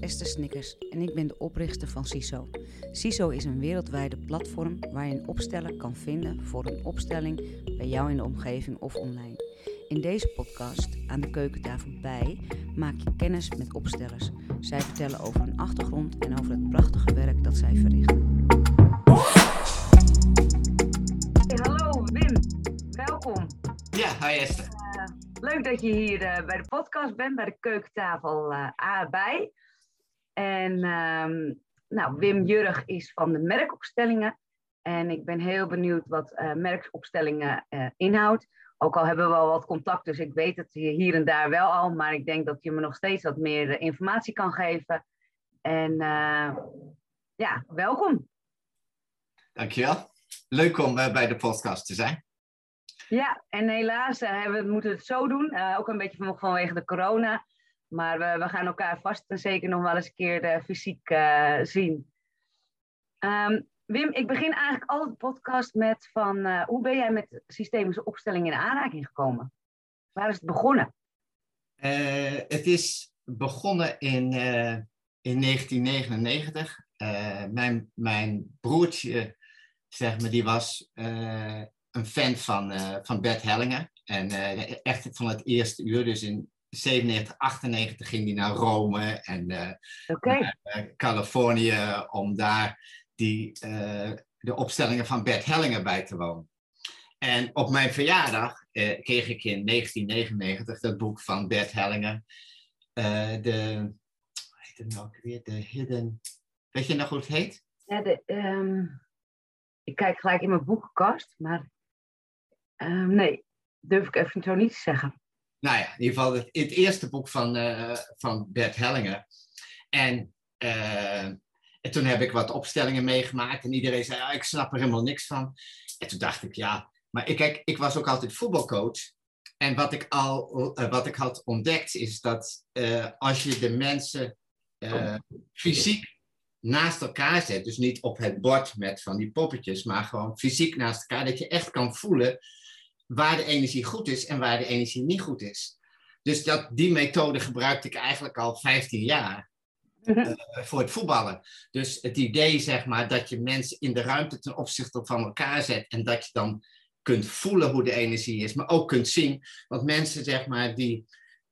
is Esther Snickers en ik ben de oprichter van CISO. CISO is een wereldwijde platform waar je een opsteller kan vinden voor een opstelling bij jou in de omgeving of online. In deze podcast, aan de keukentafel bij, maak je kennis met opstellers. Zij vertellen over hun achtergrond en over het prachtige werk dat zij verrichten. hallo Wim, welkom. Ja, hi Esther. Uh, leuk dat je hier uh, bij de podcast bent, bij de keukentafel uh, A bij. En um, nou, Wim Jurg is van de merkopstellingen. En ik ben heel benieuwd wat merkopstellingen inhoudt. Ook al hebben we al wat contact, dus ik weet het hier en daar wel al. Maar ik denk dat je me nog steeds wat meer informatie kan geven. En ja, welkom. Dankjewel. Leuk om bij de podcast te zijn. Ja, en helaas uh, we moeten het zo doen. Uh, ook een beetje van, vanwege de corona. Maar we, gaan elkaar vast en zeker nog wel eens een keer uh, fysiek zien. Um, Wim, ik begin eigenlijk altijd de podcast met van... hoe ben jij met systemische opstellingen in aanraking gekomen? Waar is het begonnen? het is begonnen in, in 1999. mijn, mijn broertje, zeg maar, die was een fan van, van Bert Hellinger. En echt van het eerste uur, dus in 97, 98 ging hij naar Rome en uh, okay. naar Californië om daar die, de opstellingen van Bert Hellinger bij te wonen. En op mijn verjaardag kreeg ik in 1999 dat boek van Bert Hellinger. de, hoe heet het nou weer? De Hidden... Weet je nog hoe het heet? Ja, de, um, ik kijk gelijk in mijn boekenkast, maar uh, nee, durf ik even zo niet te zeggen. Nou ja, in ieder geval het, het eerste boek van, uh, van Bert Hellinger. En, uh, en toen heb ik wat opstellingen meegemaakt en iedereen zei, ah, ik snap er helemaal niks van. En toen dacht ik, ja, maar ik, kijk, ik was ook altijd voetbalcoach. En wat ik al wat ik had ontdekt is dat als je de mensen fysiek naast elkaar zet, dus niet op het bord met van die poppetjes, maar gewoon fysiek naast elkaar, dat je echt kan voelen waar de energie goed is en waar de energie niet goed is. Dus dat, die methode gebruikte ik eigenlijk al 15 jaar uh, voor het voetballen. Dus het idee, zeg maar, dat je mensen in de ruimte ten opzichte van elkaar zet en dat je dan kunt voelen hoe de energie is, maar ook kunt zien. Want mensen, zeg maar, die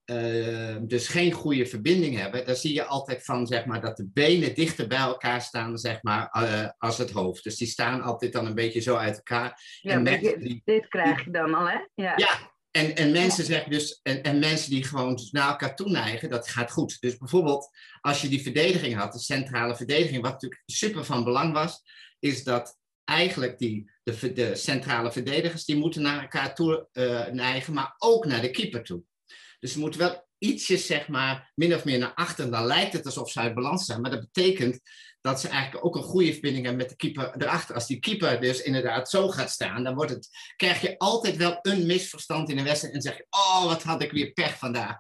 uh, dus geen goede verbinding hebben, dan zie je altijd van, zeg maar, dat de benen dichter bij elkaar staan, zeg maar, uh, als het hoofd. Dus die staan altijd dan een beetje zo uit elkaar. Ja, en die, dit krijg je dan al, hè? Ja, ja en, en mensen ja. zeggen dus, en, en mensen die gewoon naar elkaar toe neigen, dat gaat goed. Dus bijvoorbeeld, als je die verdediging had, de centrale verdediging, wat natuurlijk super van belang was, is dat eigenlijk die, de, de centrale verdedigers, die moeten naar elkaar toe uh, neigen, maar ook naar de keeper toe. Dus ze moeten wel ietsjes, zeg maar, min of meer naar achter. Dan lijkt het alsof ze uit balans zijn. Maar dat betekent dat ze eigenlijk ook een goede verbinding hebben met de keeper erachter. Als die keeper dus inderdaad zo gaat staan, dan wordt het, krijg je altijd wel een misverstand in een wedstrijd. En zeg je, oh, wat had ik weer pech vandaag.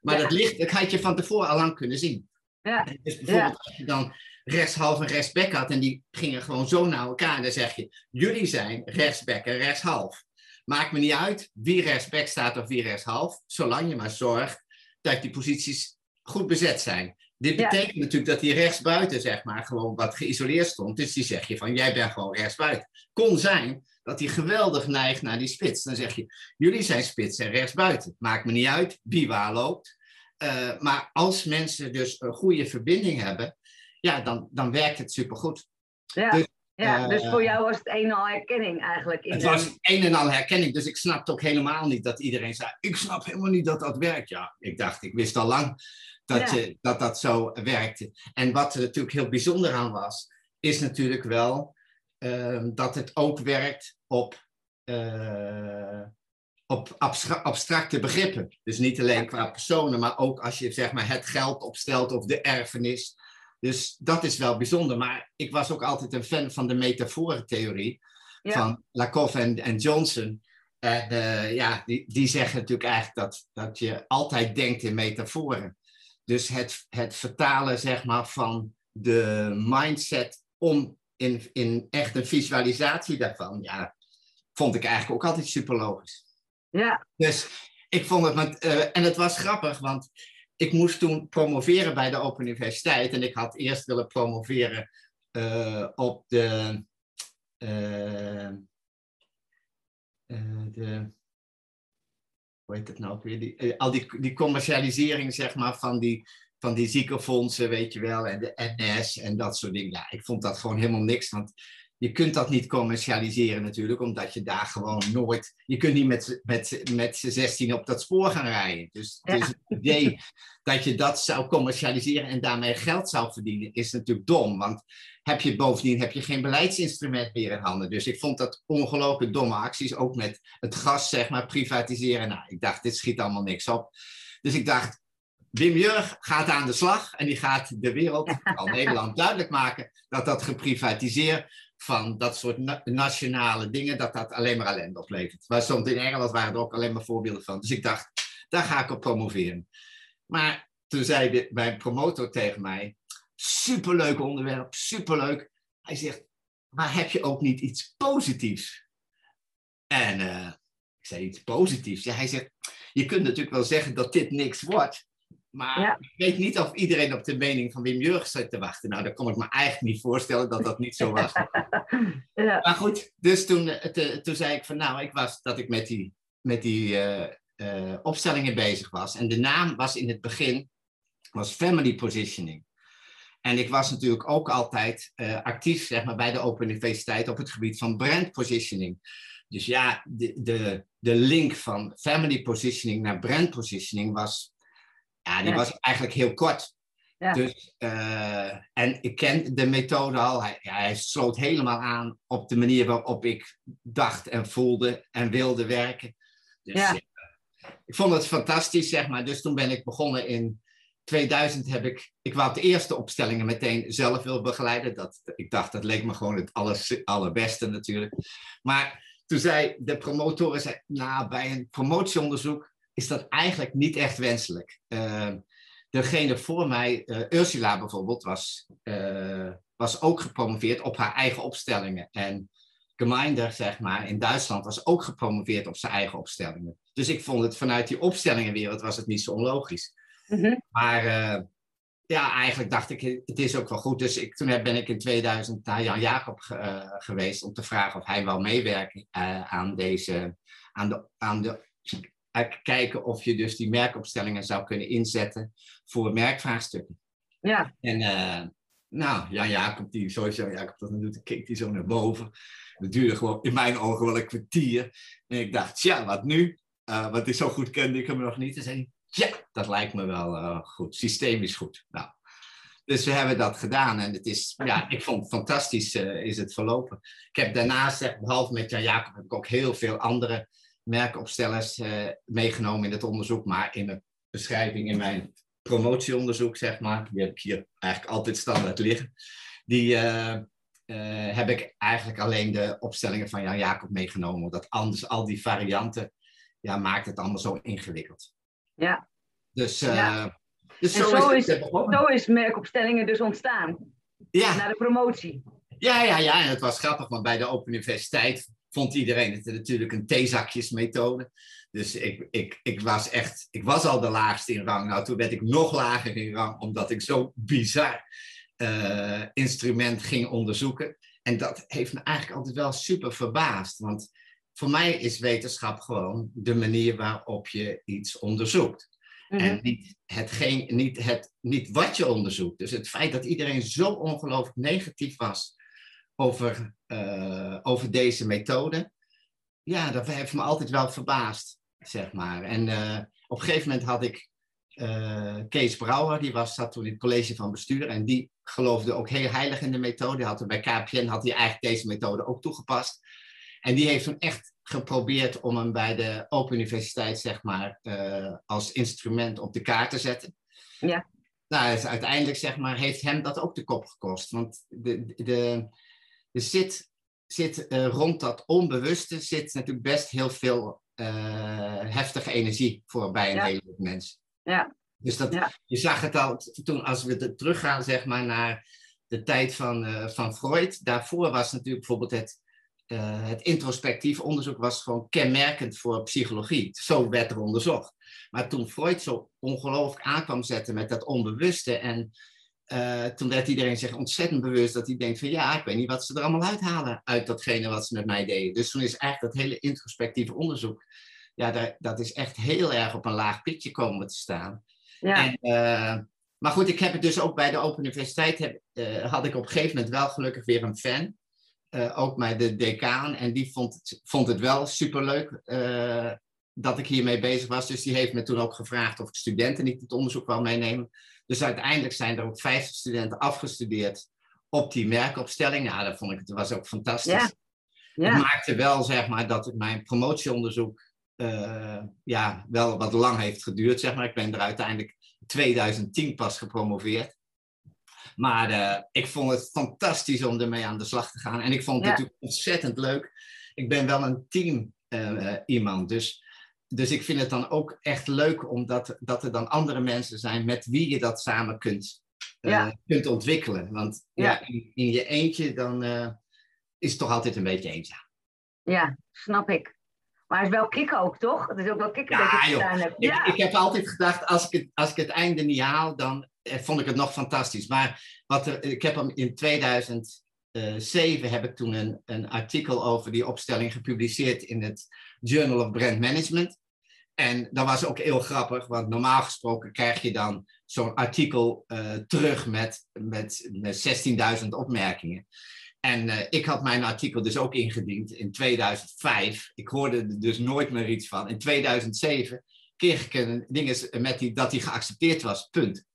Maar ja. dat, ligt, dat had je van tevoren al lang kunnen zien. Ja. Dus bijvoorbeeld ja. als je dan rechtshalf en rechtsback had en die gingen gewoon zo naar elkaar, dan zeg je, jullie zijn rechtsback en rechtshalf. Maakt me niet uit wie rechtsback staat of wie rechtshalf, zolang je maar zorgt dat die posities goed bezet zijn. Dit betekent ja. natuurlijk dat die rechtsbuiten, zeg maar, gewoon wat geïsoleerd stond. Dus die zeg je van, jij bent gewoon rechtsbuiten. Kon zijn dat hij geweldig neigt naar die spits. Dan zeg je, jullie zijn spits en rechtsbuiten. Maakt me niet uit wie waar loopt. Uh, maar als mensen dus een goede verbinding hebben, ja, dan, dan werkt het supergoed. Ja. Dus ja, dus voor jou was het een en al herkenning eigenlijk. In het was een en al herkenning, dus ik snapte ook helemaal niet dat iedereen zei: Ik snap helemaal niet dat dat werkt. Ja, ik dacht, ik wist al lang dat ja. je, dat, dat zo werkte. En wat er natuurlijk heel bijzonder aan was, is natuurlijk wel uh, dat het ook werkt op, uh, op abstracte begrippen. Dus niet alleen qua personen, maar ook als je zeg maar, het geld opstelt of de erfenis dus dat is wel bijzonder. Maar ik was ook altijd een fan van de metaforentheorie ja. van Lakoff en, en Johnson. En uh, ja, die, die zeggen natuurlijk eigenlijk dat, dat je altijd denkt in metaforen. Dus het, het vertalen zeg maar, van de mindset om in, in echt een visualisatie daarvan, ja, vond ik eigenlijk ook altijd super logisch. Ja. Dus ik vond het, met, uh, en het was grappig, want ik moest toen promoveren bij de Open Universiteit. En ik had eerst willen promoveren uh, op de, uh, de. Hoe heet het nou ook weer? Die, al die, die commercialisering, zeg maar, van die, van die ziekenfondsen, weet je wel. En de NS en dat soort dingen. Ja, ik vond dat gewoon helemaal niks. Want je kunt dat niet commercialiseren natuurlijk, omdat je daar gewoon nooit... Je kunt niet met, met, met 16 op dat spoor gaan rijden. Dus, ja. het idee dat je dat zou commercialiseren en daarmee geld zou verdienen, is natuurlijk dom. Want heb je bovendien heb je geen beleidsinstrument meer in handen. Dus ik vond dat ongelooflijk domme acties, ook met het gas, zeg maar, privatiseren. Nou, ik dacht, dit schiet allemaal niks op. Dus ik dacht, Wim Jurg gaat aan de slag en die gaat de wereld, al Nederland, duidelijk maken dat dat geprivatiseerd van dat soort nationale dingen, dat dat alleen maar ellende oplevert. Maar soms in Engeland waren er ook alleen maar voorbeelden van. Dus ik dacht, daar ga ik op promoveren. Maar toen zei mijn promotor tegen mij, superleuk onderwerp, superleuk. Hij zegt, maar heb je ook niet iets positiefs? En uh, ik zei iets positiefs. Ja, hij zegt, je kunt natuurlijk wel zeggen dat dit niks wordt. Maar ik weet niet of iedereen op de mening van Wim Jurgens zit te wachten. Nou, dat kon ik me eigenlijk niet voorstellen dat dat niet zo was. ja. Maar goed, dus toen, eh, toen zei ik van nou, ik was dat ik met die, met die uh, uh, opstellingen bezig was. En de naam was in het begin was Family Positioning. En ik was natuurlijk ook altijd uh, actief zeg maar, bij de Open Universiteit op het gebied van brand positioning. Dus ja, de, de, de link van family positioning naar brand positioning was ja, die was eigenlijk heel kort. Ja. Dus, uh, en ik ken de methode al. Hij, ja, hij sloot helemaal aan op de manier waarop ik dacht en voelde en wilde werken. Dus ja. uh, ik vond het fantastisch, zeg maar. Dus toen ben ik begonnen in 2000 heb ik, ik wou de eerste opstellingen meteen zelf wil begeleiden. Dat, ik dacht, dat leek me gewoon het aller, allerbeste natuurlijk. Maar toen zei de promotoren, zei, nou, bij een promotieonderzoek is dat eigenlijk niet echt wenselijk. Uh, degene voor mij, uh, Ursula bijvoorbeeld, was, uh, was ook gepromoveerd op haar eigen opstellingen. En Gemeinder, zeg maar, in Duitsland was ook gepromoveerd op zijn eigen opstellingen. Dus ik vond het vanuit die opstellingenwereld was het niet zo onlogisch. Mm -hmm. Maar ja, eigenlijk dacht ik, het is ook wel goed. Dus ik, toen ben ik in 2000 naar Jan Jacob geweest om te vragen of hij wil meewerken aan deze, aan de, aan de kijken of je dus die merkopstellingen zou kunnen inzetten voor merkvraagstukken. Ja. En uh, nou, Jan Jacob, die, Jan Jacob dat doet, keek die zo naar boven. Dat duurde gewoon in mijn ogen wel een kwartier. En ik dacht, ja, wat nu? Uh, want is zo goed kende ik hem nog niet. En zei hij, ja, dat lijkt me wel uh, goed. Systeem is goed. Nou, dus we hebben dat gedaan en het is, ja, ik vond het fantastisch is het verlopen. Ik heb daarnaast, behalve met Jan Jacob, heb ik ook heel veel andere merkopstellers uh, meegenomen in het onderzoek, maar in de beschrijving in mijn promotieonderzoek, zeg maar, die heb ik hier eigenlijk altijd standaard liggen, die uh, uh, heb ik eigenlijk alleen de opstellingen van Jan Jacob meegenomen, omdat anders al die varianten, ja, maakt het allemaal zo ingewikkeld. Ja. Dus, ja. dus zo, zo, is, is zo is merkopstellingen dus ontstaan. Ja. Na de promotie. Ja, ja, ja. En het was grappig, want bij de Open Universiteit vond iedereen het natuurlijk een theezakjesmethode. Dus ik, ik, ik was echt, ik was al de laagste in rang. Nou, toen werd ik nog lager in rang, omdat ik zo'n bizar uh, instrument ging onderzoeken. En dat heeft me eigenlijk altijd wel super verbaasd. Want voor mij is wetenschap gewoon de manier waarop je iets onderzoekt. Mm -hmm. En niet, hetgeen, niet, het, niet wat je onderzoekt. Dus het feit dat iedereen zo ongelooflijk negatief was over, uh, over deze methode. Ja, dat heeft me altijd wel verbaasd, zeg maar. En uh, op een gegeven moment had ik uh, Kees Brouwer, die was, zat toen in het college van bestuur en die geloofde ook heel heilig in de methode. Had er bij KPN had hij eigenlijk deze methode ook toegepast. En die heeft toen echt geprobeerd om hem bij de Open Universiteit, zeg maar, als instrument op de kaart te zetten. Ja. Nou, dus uiteindelijk, zeg maar, heeft hem dat ook de kop gekost. Want de, de, er zit, zit uh, rond dat onbewuste zit natuurlijk best heel veel uh, heftige energie voor bij een ja. hele mens. Ja. Dus dat, ja. je zag het al toen, als we teruggaan zeg maar, naar de tijd van, uh, van Freud. Daarvoor was natuurlijk bijvoorbeeld het eh, het introspectief onderzoek was gewoon kenmerkend voor psychologie. Zo werd er onderzocht. Maar toen Freud zo ongelooflijk aankwam zetten met dat onbewuste en uh, toen werd iedereen zich ontzettend bewust dat hij denkt van ja, ik weet niet wat ze er allemaal uithalen uit datgene wat ze met mij deden. Dus toen is eigenlijk dat hele introspectieve onderzoek, ja, daar, dat is echt heel erg op een laag pitje komen te staan. Ja. En, uh, maar goed, ik heb het dus ook bij de Open Universiteit, heb, uh, had ik op een gegeven moment wel gelukkig weer een fan. ook met de decaan. En die vond het, vond het wel superleuk dat ik hiermee bezig was. Dus die heeft me toen ook gevraagd of ik studenten niet het onderzoek wou meenemen. Dus uiteindelijk zijn er ook 50 studenten afgestudeerd op die merkopstelling. Ja, dat vond ik, het was ook fantastisch. Ja. Ja. Het maakte wel, zeg maar, dat mijn promotieonderzoek uh, ja, wel wat lang heeft geduurd, zeg maar. Ik ben er uiteindelijk 2010 pas gepromoveerd. Maar uh, ik vond het fantastisch om ermee aan de slag te gaan. En ik vond het natuurlijk ontzettend leuk. Ik ben wel een team uh, iemand. Dus dus ik vind het dan ook echt leuk omdat dat er dan andere mensen zijn met wie je dat samen kunt, uh, kunt ontwikkelen. Want ja. in, in, je eentje dan uh, is het toch altijd een beetje eenzaam. Ja, snap ik. Maar het is wel kicken ook, toch? Het is ook wel kicken ja, dat je gedaan hebt. Ja. Ik, ik, heb altijd gedacht, als ik, het, als ik het einde niet haal, dan eh, vond ik het nog fantastisch. Maar wat er, ik heb hem in 2007 heb ik toen een, een artikel over die opstelling gepubliceerd in het Journal of Brand Management. En dat was ook heel grappig, want normaal gesproken krijg je dan zo'n artikel uh, terug met, met, met 16.000 opmerkingen. En uh, ik had mijn artikel dus ook ingediend in 2005. Ik hoorde er dus nooit meer iets van. In 2007 kreeg ik een ding met die, dat die geaccepteerd was, punt.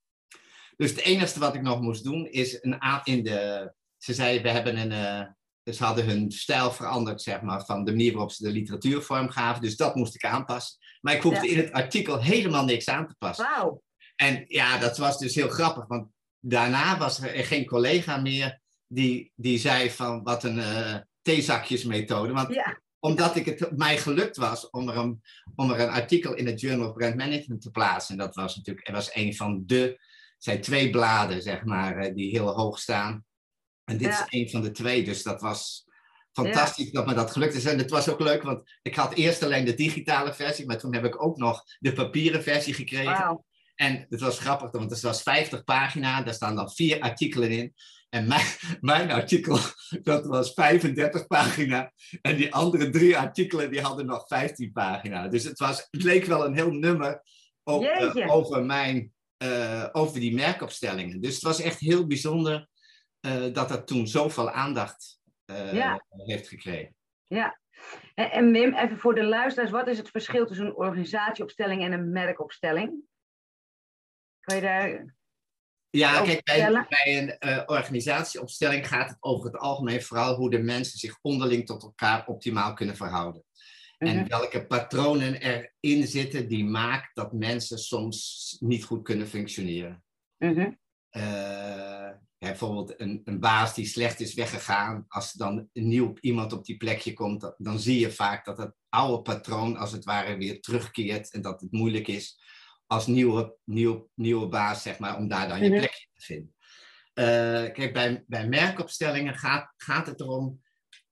Dus het enige wat ik nog moest doen is een in de. Ze zei, we hebben een, uh, dus ze hadden hun stijl veranderd, zeg maar, van de manier waarop ze de literatuur vormgaven. Dus dat moest ik aanpassen. Maar ik hoefde in het artikel helemaal niks aan te passen. Wauw. En ja, dat was dus heel grappig, want daarna was er geen collega meer die, die zei van wat een uh, theezakjesmethode. Want ja. omdat ik het mij gelukt was om er, een, om er een artikel in het Journal of Brand Management te plaatsen. En dat was natuurlijk, er was een van de, zijn twee bladen, zeg maar, eh, die heel hoog staan. En dit is een van de twee, dus dat was fantastisch dat me dat gelukt is. En het was ook leuk, want ik had eerst alleen de digitale versie, maar toen heb ik ook nog de papieren versie gekregen. En het was grappig, want het was 50 pagina, daar staan dan vier artikelen in. En mijn, mijn artikel, dat was 35 pagina. En die andere drie artikelen, die hadden nog 15 pagina. Dus het, was, het leek wel een heel nummer uh, over, mijn, uh, over die merkopstellingen. Dus het was echt heel bijzonder uh, dat dat toen zoveel aandacht uh, heeft gekregen. Ja. En, en Wim, even voor de luisteraars, wat is het verschil tussen een organisatieopstelling en een merkopstelling? Kan je daar. Ja, kijk, bij, bij een uh, organisatieopstelling gaat het over het algemeen vooral hoe de mensen zich onderling tot elkaar optimaal kunnen verhouden. En mhm. welke patronen erin zitten die maken dat mensen soms niet goed kunnen functioneren. Bijvoorbeeld een, een baas die slecht is weggegaan, als er dan een nieuw iemand op die plekje komt, dan zie je vaak dat het oude patroon als het ware weer terugkeert en dat het moeilijk is als nieuwe, nieuw, nieuwe baas, zeg maar, om daar dan je mhm. plekje te vinden. Uh, kijk, bij, bij merkopstellingen gaat, gaat het erom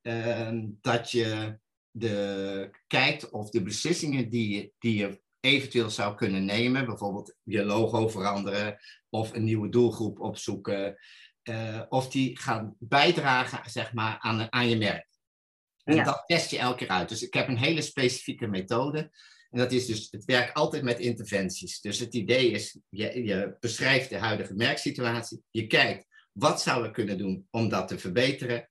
uh, dat je de, kijkt of de beslissingen die je, die je eventueel zou kunnen nemen, bijvoorbeeld je logo veranderen of een nieuwe doelgroep opzoeken, uh, of die gaan bijdragen zeg maar, aan, aan je merk. En dat test je elke keer uit. Dus ik heb een hele specifieke methode. En dat is dus, het werkt altijd met interventies. Dus het idee is, je, je beschrijft de huidige merksituatie. Je kijkt, wat zou we kunnen doen om dat te verbeteren?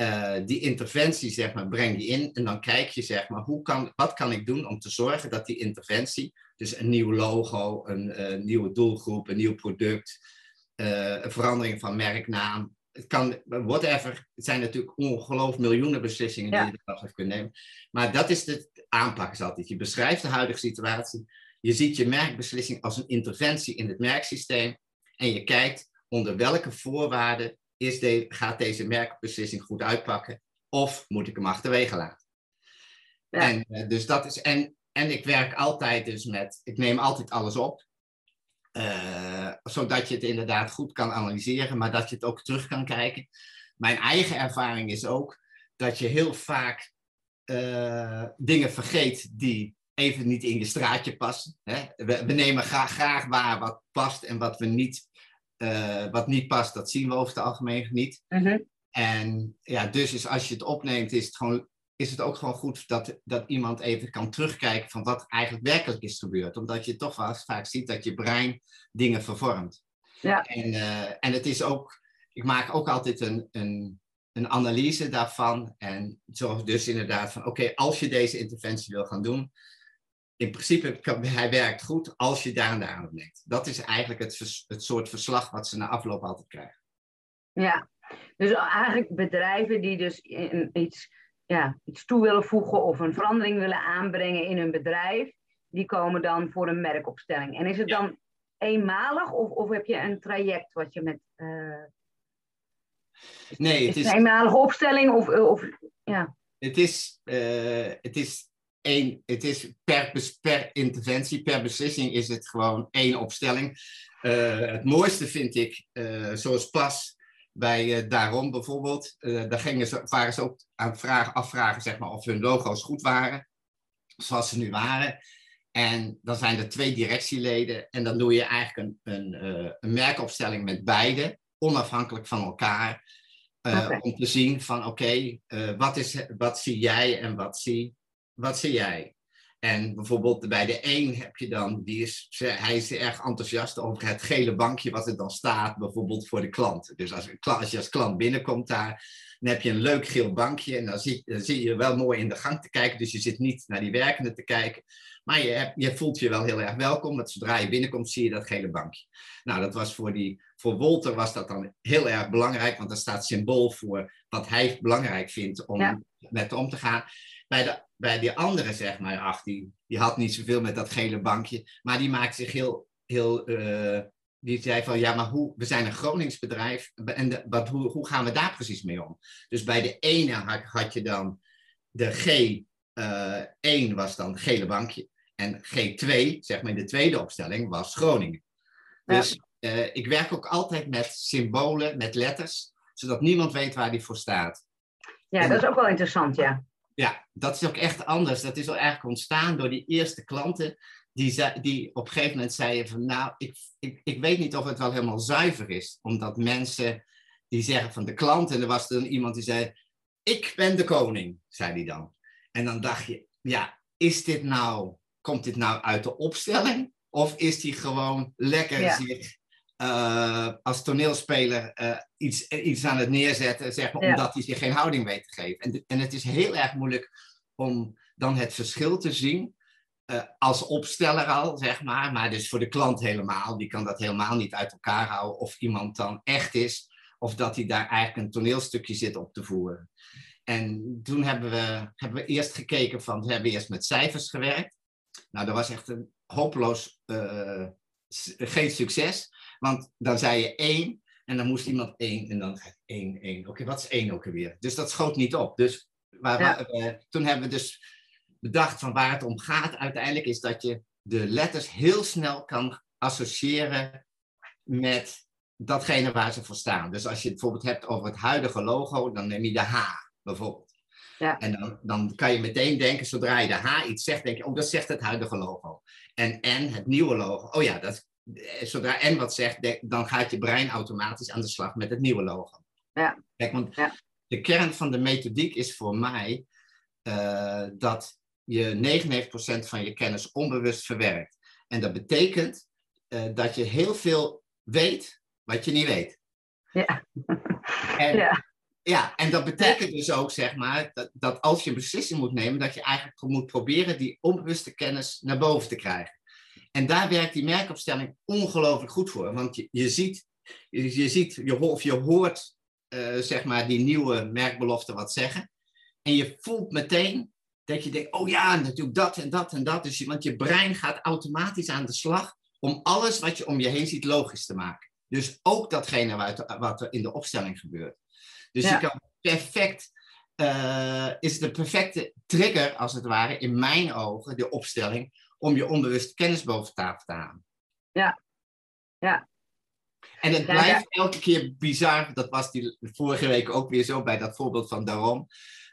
Uh, die interventie, zeg maar, breng je in. En dan kijk je, zeg maar, hoe kan, wat kan ik doen om te zorgen dat die interventie, dus een nieuw logo, een, een eh, nieuwe doelgroep, een nieuw product, uh, een verandering van merknaam. Het kan, whatever. Het zijn natuurlijk ongelooflijk miljoenen beslissingen die je er kunt nemen. Maar dat is de aanpak is altijd. Je beschrijft de huidige situatie. Je ziet je merkbeslissing als een interventie in het merksysteem. En je kijkt onder welke voorwaarden is de, gaat deze merkbeslissing goed uitpakken. Of moet ik hem achterwege laten. Ja. En, uh, dus dat is, en, en ik werk altijd dus met, ik neem altijd alles op. Uh, zodat je het inderdaad goed kan analyseren, maar dat je het ook terug kan kijken. Mijn eigen ervaring is ook dat je heel vaak eh, dingen vergeet die even niet in je straatje passen. Hè? We, we, nemen graag, graag waar wat past en wat, we niet, uh, wat niet past, dat zien we over het algemeen niet. Mhm. En ja, dus is, als je het opneemt, is het, gewoon, is het ook gewoon goed dat, dat iemand even kan terugkijken van wat eigenlijk werkelijk is gebeurd. Omdat je toch wel vaak ziet dat je brein dingen vervormt. Ja. En, uh, en het is ook, ik maak ook altijd een, een, een analyse daarvan. En zo dus inderdaad van, oké, okay, als je deze interventie wil gaan doen, in principe, hij werkt goed als je daar en daar aan denkt. Dat is eigenlijk het, het soort verslag wat ze na afloop altijd krijgen. Ja, dus eigenlijk bedrijven die dus iets, ja, iets toe willen voegen of een verandering willen aanbrengen in hun bedrijf, die komen dan voor een merkopstelling. En is het dan eenmalig of, of heb je een traject wat je met. Uh, nee, het is. Een eenmalige opstelling of. of ja. Het is, uh, het is één, het is per, per interventie, per beslissing is het gewoon één opstelling. Uh, het mooiste vind ik, zoals pas bij uh, Daarom bijvoorbeeld, daar gingen ze, waren ze ook aan vragen, afvragen zeg maar, of hun logo's goed waren, zoals ze nu waren. En dan zijn er twee directieleden en dan doe je eigenlijk een, een, een merkopstelling met beide, onafhankelijk van elkaar, okay. om te zien van oké, okay, wat, is, wat zie jij en wat zie, wat zie jij? En bijvoorbeeld bij de een heb je dan, die is, hij is erg enthousiast over het gele bankje wat er dan staat, bijvoorbeeld voor de klant. Dus als, je als klant binnenkomt daar, dan heb je een leuk geel bankje en dan zie, dan zie je wel mooi in de gang te kijken. Dus je zit niet naar die werkende te kijken, maar je, hebt, je voelt je wel heel erg welkom, want zodra je binnenkomt zie je dat gele bankje. Nou, dat was voor, die, voor Wolter was dat dan heel erg belangrijk, want daar staat symbool voor wat hij belangrijk vindt om ja. met om te gaan. Bij, de, bij die andere, zeg maar, ach, die, die had niet zoveel met dat gele bankje. Maar die maakt zich heel, heel uh, die zei van, ja, maar hoe, we zijn een Gronings bedrijf. En de, wat, hoe, hoe gaan we daar precies mee om? Dus bij de ene had, had je dan de G1 uh, was dan gele bankje. En G2, zeg maar in de tweede opstelling, was Groningen. Dus ja. uh, ik werk ook altijd met symbolen, met letters, zodat niemand weet waar die voor staat. Ja, en, dat is ook wel interessant, ja. Ja, dat is ook echt anders. Dat is al eigenlijk ontstaan door die eerste klanten die, die op een gegeven moment zeiden van nou, ik, ik, ik weet niet of het wel helemaal zuiver is. Omdat mensen die zeggen van de klant, en er was dan iemand die zei, ik ben de koning, zei hij dan. En dan dacht je, ja, is dit nou, komt dit nou uit de opstelling? Of is die gewoon lekker ja. zich uh, als toneelspeler uh, iets, iets aan het neerzetten, zeg maar, ja. omdat hij zich geen houding weet te geven. En, en het is heel erg moeilijk om dan het verschil te zien. Uh, als opsteller al, zeg maar, maar dus voor de klant helemaal. Die kan dat helemaal niet uit elkaar houden of iemand dan echt is, of dat hij daar eigenlijk een toneelstukje zit op te voeren. En toen hebben we, hebben we eerst gekeken van, we hebben eerst met cijfers gewerkt. Nou, dat was echt een hopeloos, geen succes. Want dan zei je één en dan moest iemand één en dan één, één. Oké, okay, wat is één ook alweer? Dus dat schoot niet op. Dus waar, ja. uh, toen hebben we dus bedacht van waar het om gaat uiteindelijk is dat je de letters heel snel kan associëren met datgene waar ze voor staan. Dus als je het bijvoorbeeld hebt over het huidige logo, dan neem je de H bijvoorbeeld. Ja. En dan, dan kan je meteen denken, zodra je de H iets zegt, denk je, oh, dat zegt het huidige logo. En N, het nieuwe logo, oh ja, dat zodra N wat zegt, dan gaat je brein automatisch aan de slag met het nieuwe logo. Ja. Kijk, want ja. de kern van de methodiek is voor mij uh, dat je 99% van je kennis onbewust verwerkt. En dat betekent uh, dat je heel veel weet wat je niet weet. Ja. En, ja. Ja, en dat betekent dus ook, zeg maar, dat, dat als je een beslissing moet nemen, dat je eigenlijk moet proberen die onbewuste kennis naar boven te krijgen. En daar werkt die merkopstelling ongelooflijk goed voor. Want je, je ziet, je, je, ziet je, of je hoort uh, zeg maar die nieuwe merkbelofte wat zeggen. En je voelt meteen dat je denkt, oh ja, natuurlijk dat en dat en dat. Dus, want je brein gaat automatisch aan de slag om alles wat je om je heen ziet logisch te maken. Dus ook datgene wat, wat er in de opstelling gebeurt. Dus ja. je kan perfect, uh, is de perfecte trigger als het ware, in mijn ogen, de opstelling, om je onbewuste kennis boven tafel te halen. Ja, ja. En het blijft elke keer bizar, dat was die vorige week ook weer zo bij dat voorbeeld van Daarom.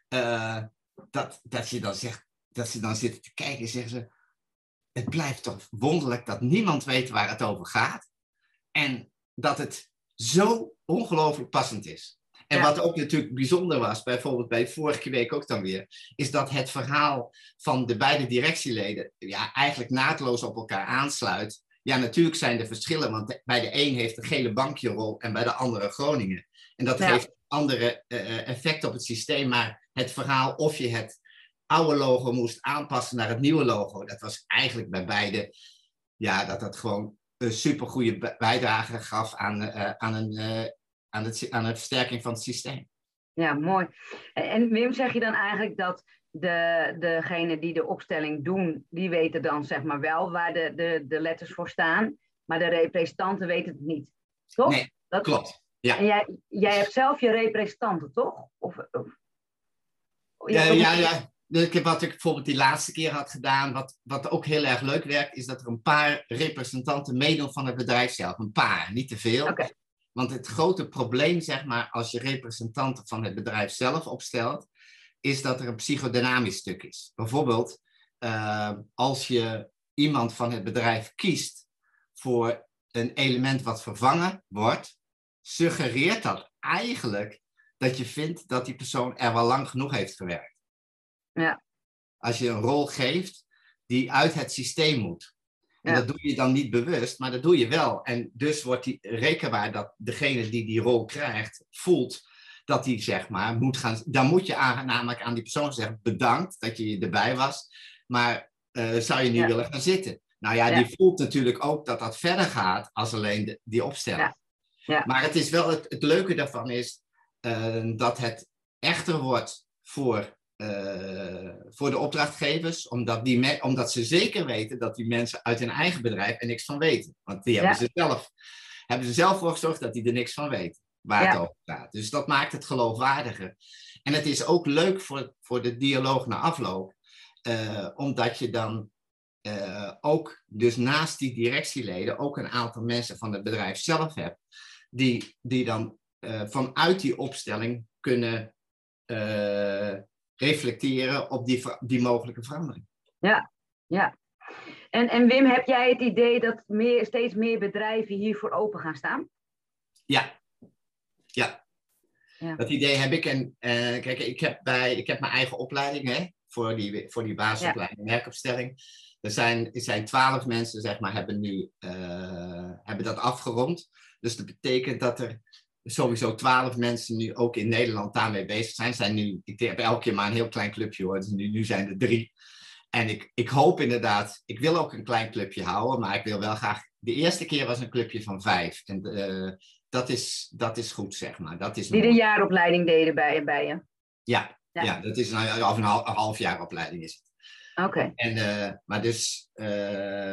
eh, dat, dat je dan zegt, dat ze dan zitten te kijken en zeggen ze, het blijft toch wonderlijk dat niemand weet waar het over gaat. En dat het zo ongelooflijk passend is. En Ja. wat ook natuurlijk bijzonder was, bijvoorbeeld bij vorige week ook dan weer, is dat het verhaal van de beide directieleden ja, eigenlijk naadloos op elkaar aansluit. Ja, natuurlijk zijn er verschillen, want de- bij de een heeft een gele bankje rol en bij de andere Groningen. En dat Ja. geeft andere eh, effect op het systeem. Maar het verhaal of je het oude logo moest aanpassen naar het nieuwe logo, dat was eigenlijk bij beide, ja, dat dat gewoon een supergoeie bijdrage gaf aan, eh, aan, een, aan, het, aan de versterking van het systeem. Ja, mooi. En Wim, zeg je dan eigenlijk dat de, degene die de opstelling doen, die weten dan zeg maar wel waar de, de, de letters voor staan, maar de representanten weten het niet. Toch? Nee, dat, Klopt. ja. En jij, jij hebt zelf je representanten, toch? Of, of, Ja, ja, ja. Ik heb wat ik bijvoorbeeld die laatste keer had gedaan, wat, wat ook heel erg leuk werkt, is dat er een paar representanten meedoen van het bedrijf zelf. Een paar, niet te veel. Oké. Want het grote probleem, zeg maar, als je representanten van het bedrijf zelf opstelt, is dat er een psychodynamisch stuk is. Bijvoorbeeld, eh, als je iemand van het bedrijf kiest voor een element wat vervangen wordt, suggereert dat eigenlijk dat je vindt dat die persoon er wel lang genoeg heeft gewerkt. Ja. Als je een rol geeft die uit het systeem moet. En Ja. dat doe je dan niet bewust, maar dat doe je wel. En dus wordt die rekenbaar dat degene die die rol krijgt, voelt dat hij zeg maar moet gaan. Dan moet je aan, namelijk aan die persoon zeggen: bedankt dat je erbij was, maar eh, zou je nu Ja. willen gaan zitten? Nou ja, Ja. die voelt natuurlijk ook dat dat verder gaat als alleen de, die opstelling. Maar het is wel het, het leuke daarvan is eh, dat het echter wordt voor, voor de opdrachtgevers, omdat, die omdat ze zeker weten dat die mensen uit hun eigen bedrijf er niks van weten. Want die hebben, Ja. ze, zelf, hebben ze zelf voor gezorgd dat die er niks van weten waar het over gaat. Dus dat maakt het geloofwaardiger. En het is ook leuk voor, voor de dialoog na afloop, eh, omdat je dan eh, ook, dus naast die directieleden, ook een aantal mensen van het bedrijf zelf hebt, die, die dan eh, vanuit die opstelling kunnen eh, reflecteren op die, die mogelijke verandering. Ja. En, en Wim, heb jij het idee dat meer, steeds meer bedrijven hiervoor open gaan staan? Ja. Ja. Ja. Dat idee heb ik. En eh, kijk, ik heb, bij, ik heb mijn eigen opleiding hè, voor, die, voor die basisopleiding werkopstelling. Er zijn, er zijn twaalf mensen, zeg maar, hebben nu eh, hebben dat afgerond. Dus dat betekent dat er sowieso twaalf mensen nu ook in Nederland daarmee bezig zijn. zijn nu, ik heb elke keer maar een heel klein clubje hoor. Dus nu, nu zijn er drie. En ik, ik hoop inderdaad, ik wil ook een klein clubje houden, maar ik wil wel graag. De eerste keer was een clubje van vijf. En eh, dat, is, dat is goed, zeg maar. Dat is Die de jaaropleiding deden bij, bij je? Ja, Ja. ja. dat is een, of een, half, een half jaar opleiding is het. Oké. En, eh, maar dus, eh,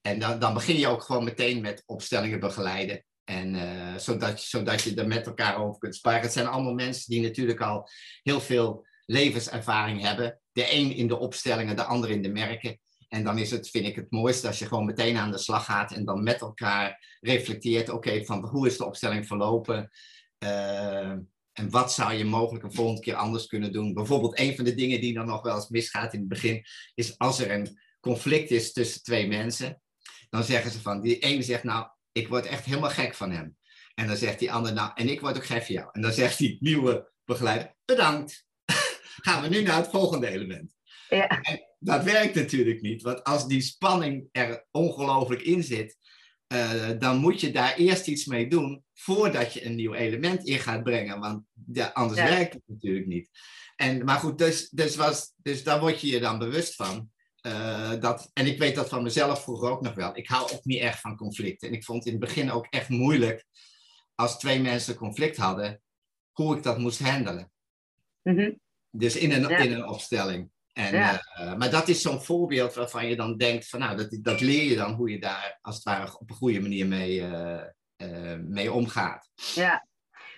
en dan, dan begin je ook gewoon meteen met opstellingen begeleiden. En eh, zodat, zodat je er met elkaar over kunt sparen. Het zijn allemaal mensen die natuurlijk al heel veel levenservaring hebben. De een in de opstellingen, de ander in de merken. En dan is het, vind ik het mooiste als je gewoon meteen aan de slag gaat en dan met elkaar reflecteert. Oké, van hoe is de opstelling verlopen? Eh, en wat zou je mogelijk een volgende keer anders kunnen doen? Bijvoorbeeld, een van de dingen die dan nog wel eens misgaat in het begin, is als er een conflict is tussen twee mensen, dan zeggen ze van, die ene zegt nou, ik word echt helemaal gek van hem. En dan zegt die ander nou, en ik word ook gek van jou. En dan zegt die nieuwe begeleider, bedankt. Gaan we nu naar het volgende element. Ja. En dat werkt natuurlijk niet, want als die spanning er ongelooflijk in zit, eh, dan moet je daar eerst iets mee doen voordat je een nieuw element in gaat brengen. Want ja, anders Ja. werkt het natuurlijk niet. En, maar goed, dus, dus, was, dus daar word je je dan bewust van. Eh, dat, en ik weet dat van mezelf vroeger ook nog wel. Ik hou ook niet erg van conflicten. En ik vond het in het begin ook echt moeilijk als twee mensen conflict hadden, hoe ik dat moest handelen. Mhm. Dus in een, Ja. in een opstelling. En, Ja. eh, maar dat is zo'n voorbeeld waarvan je dan denkt van nou, dat, dat leer je dan hoe je daar als het ware op een goede manier mee, eh, mee omgaat. Ja.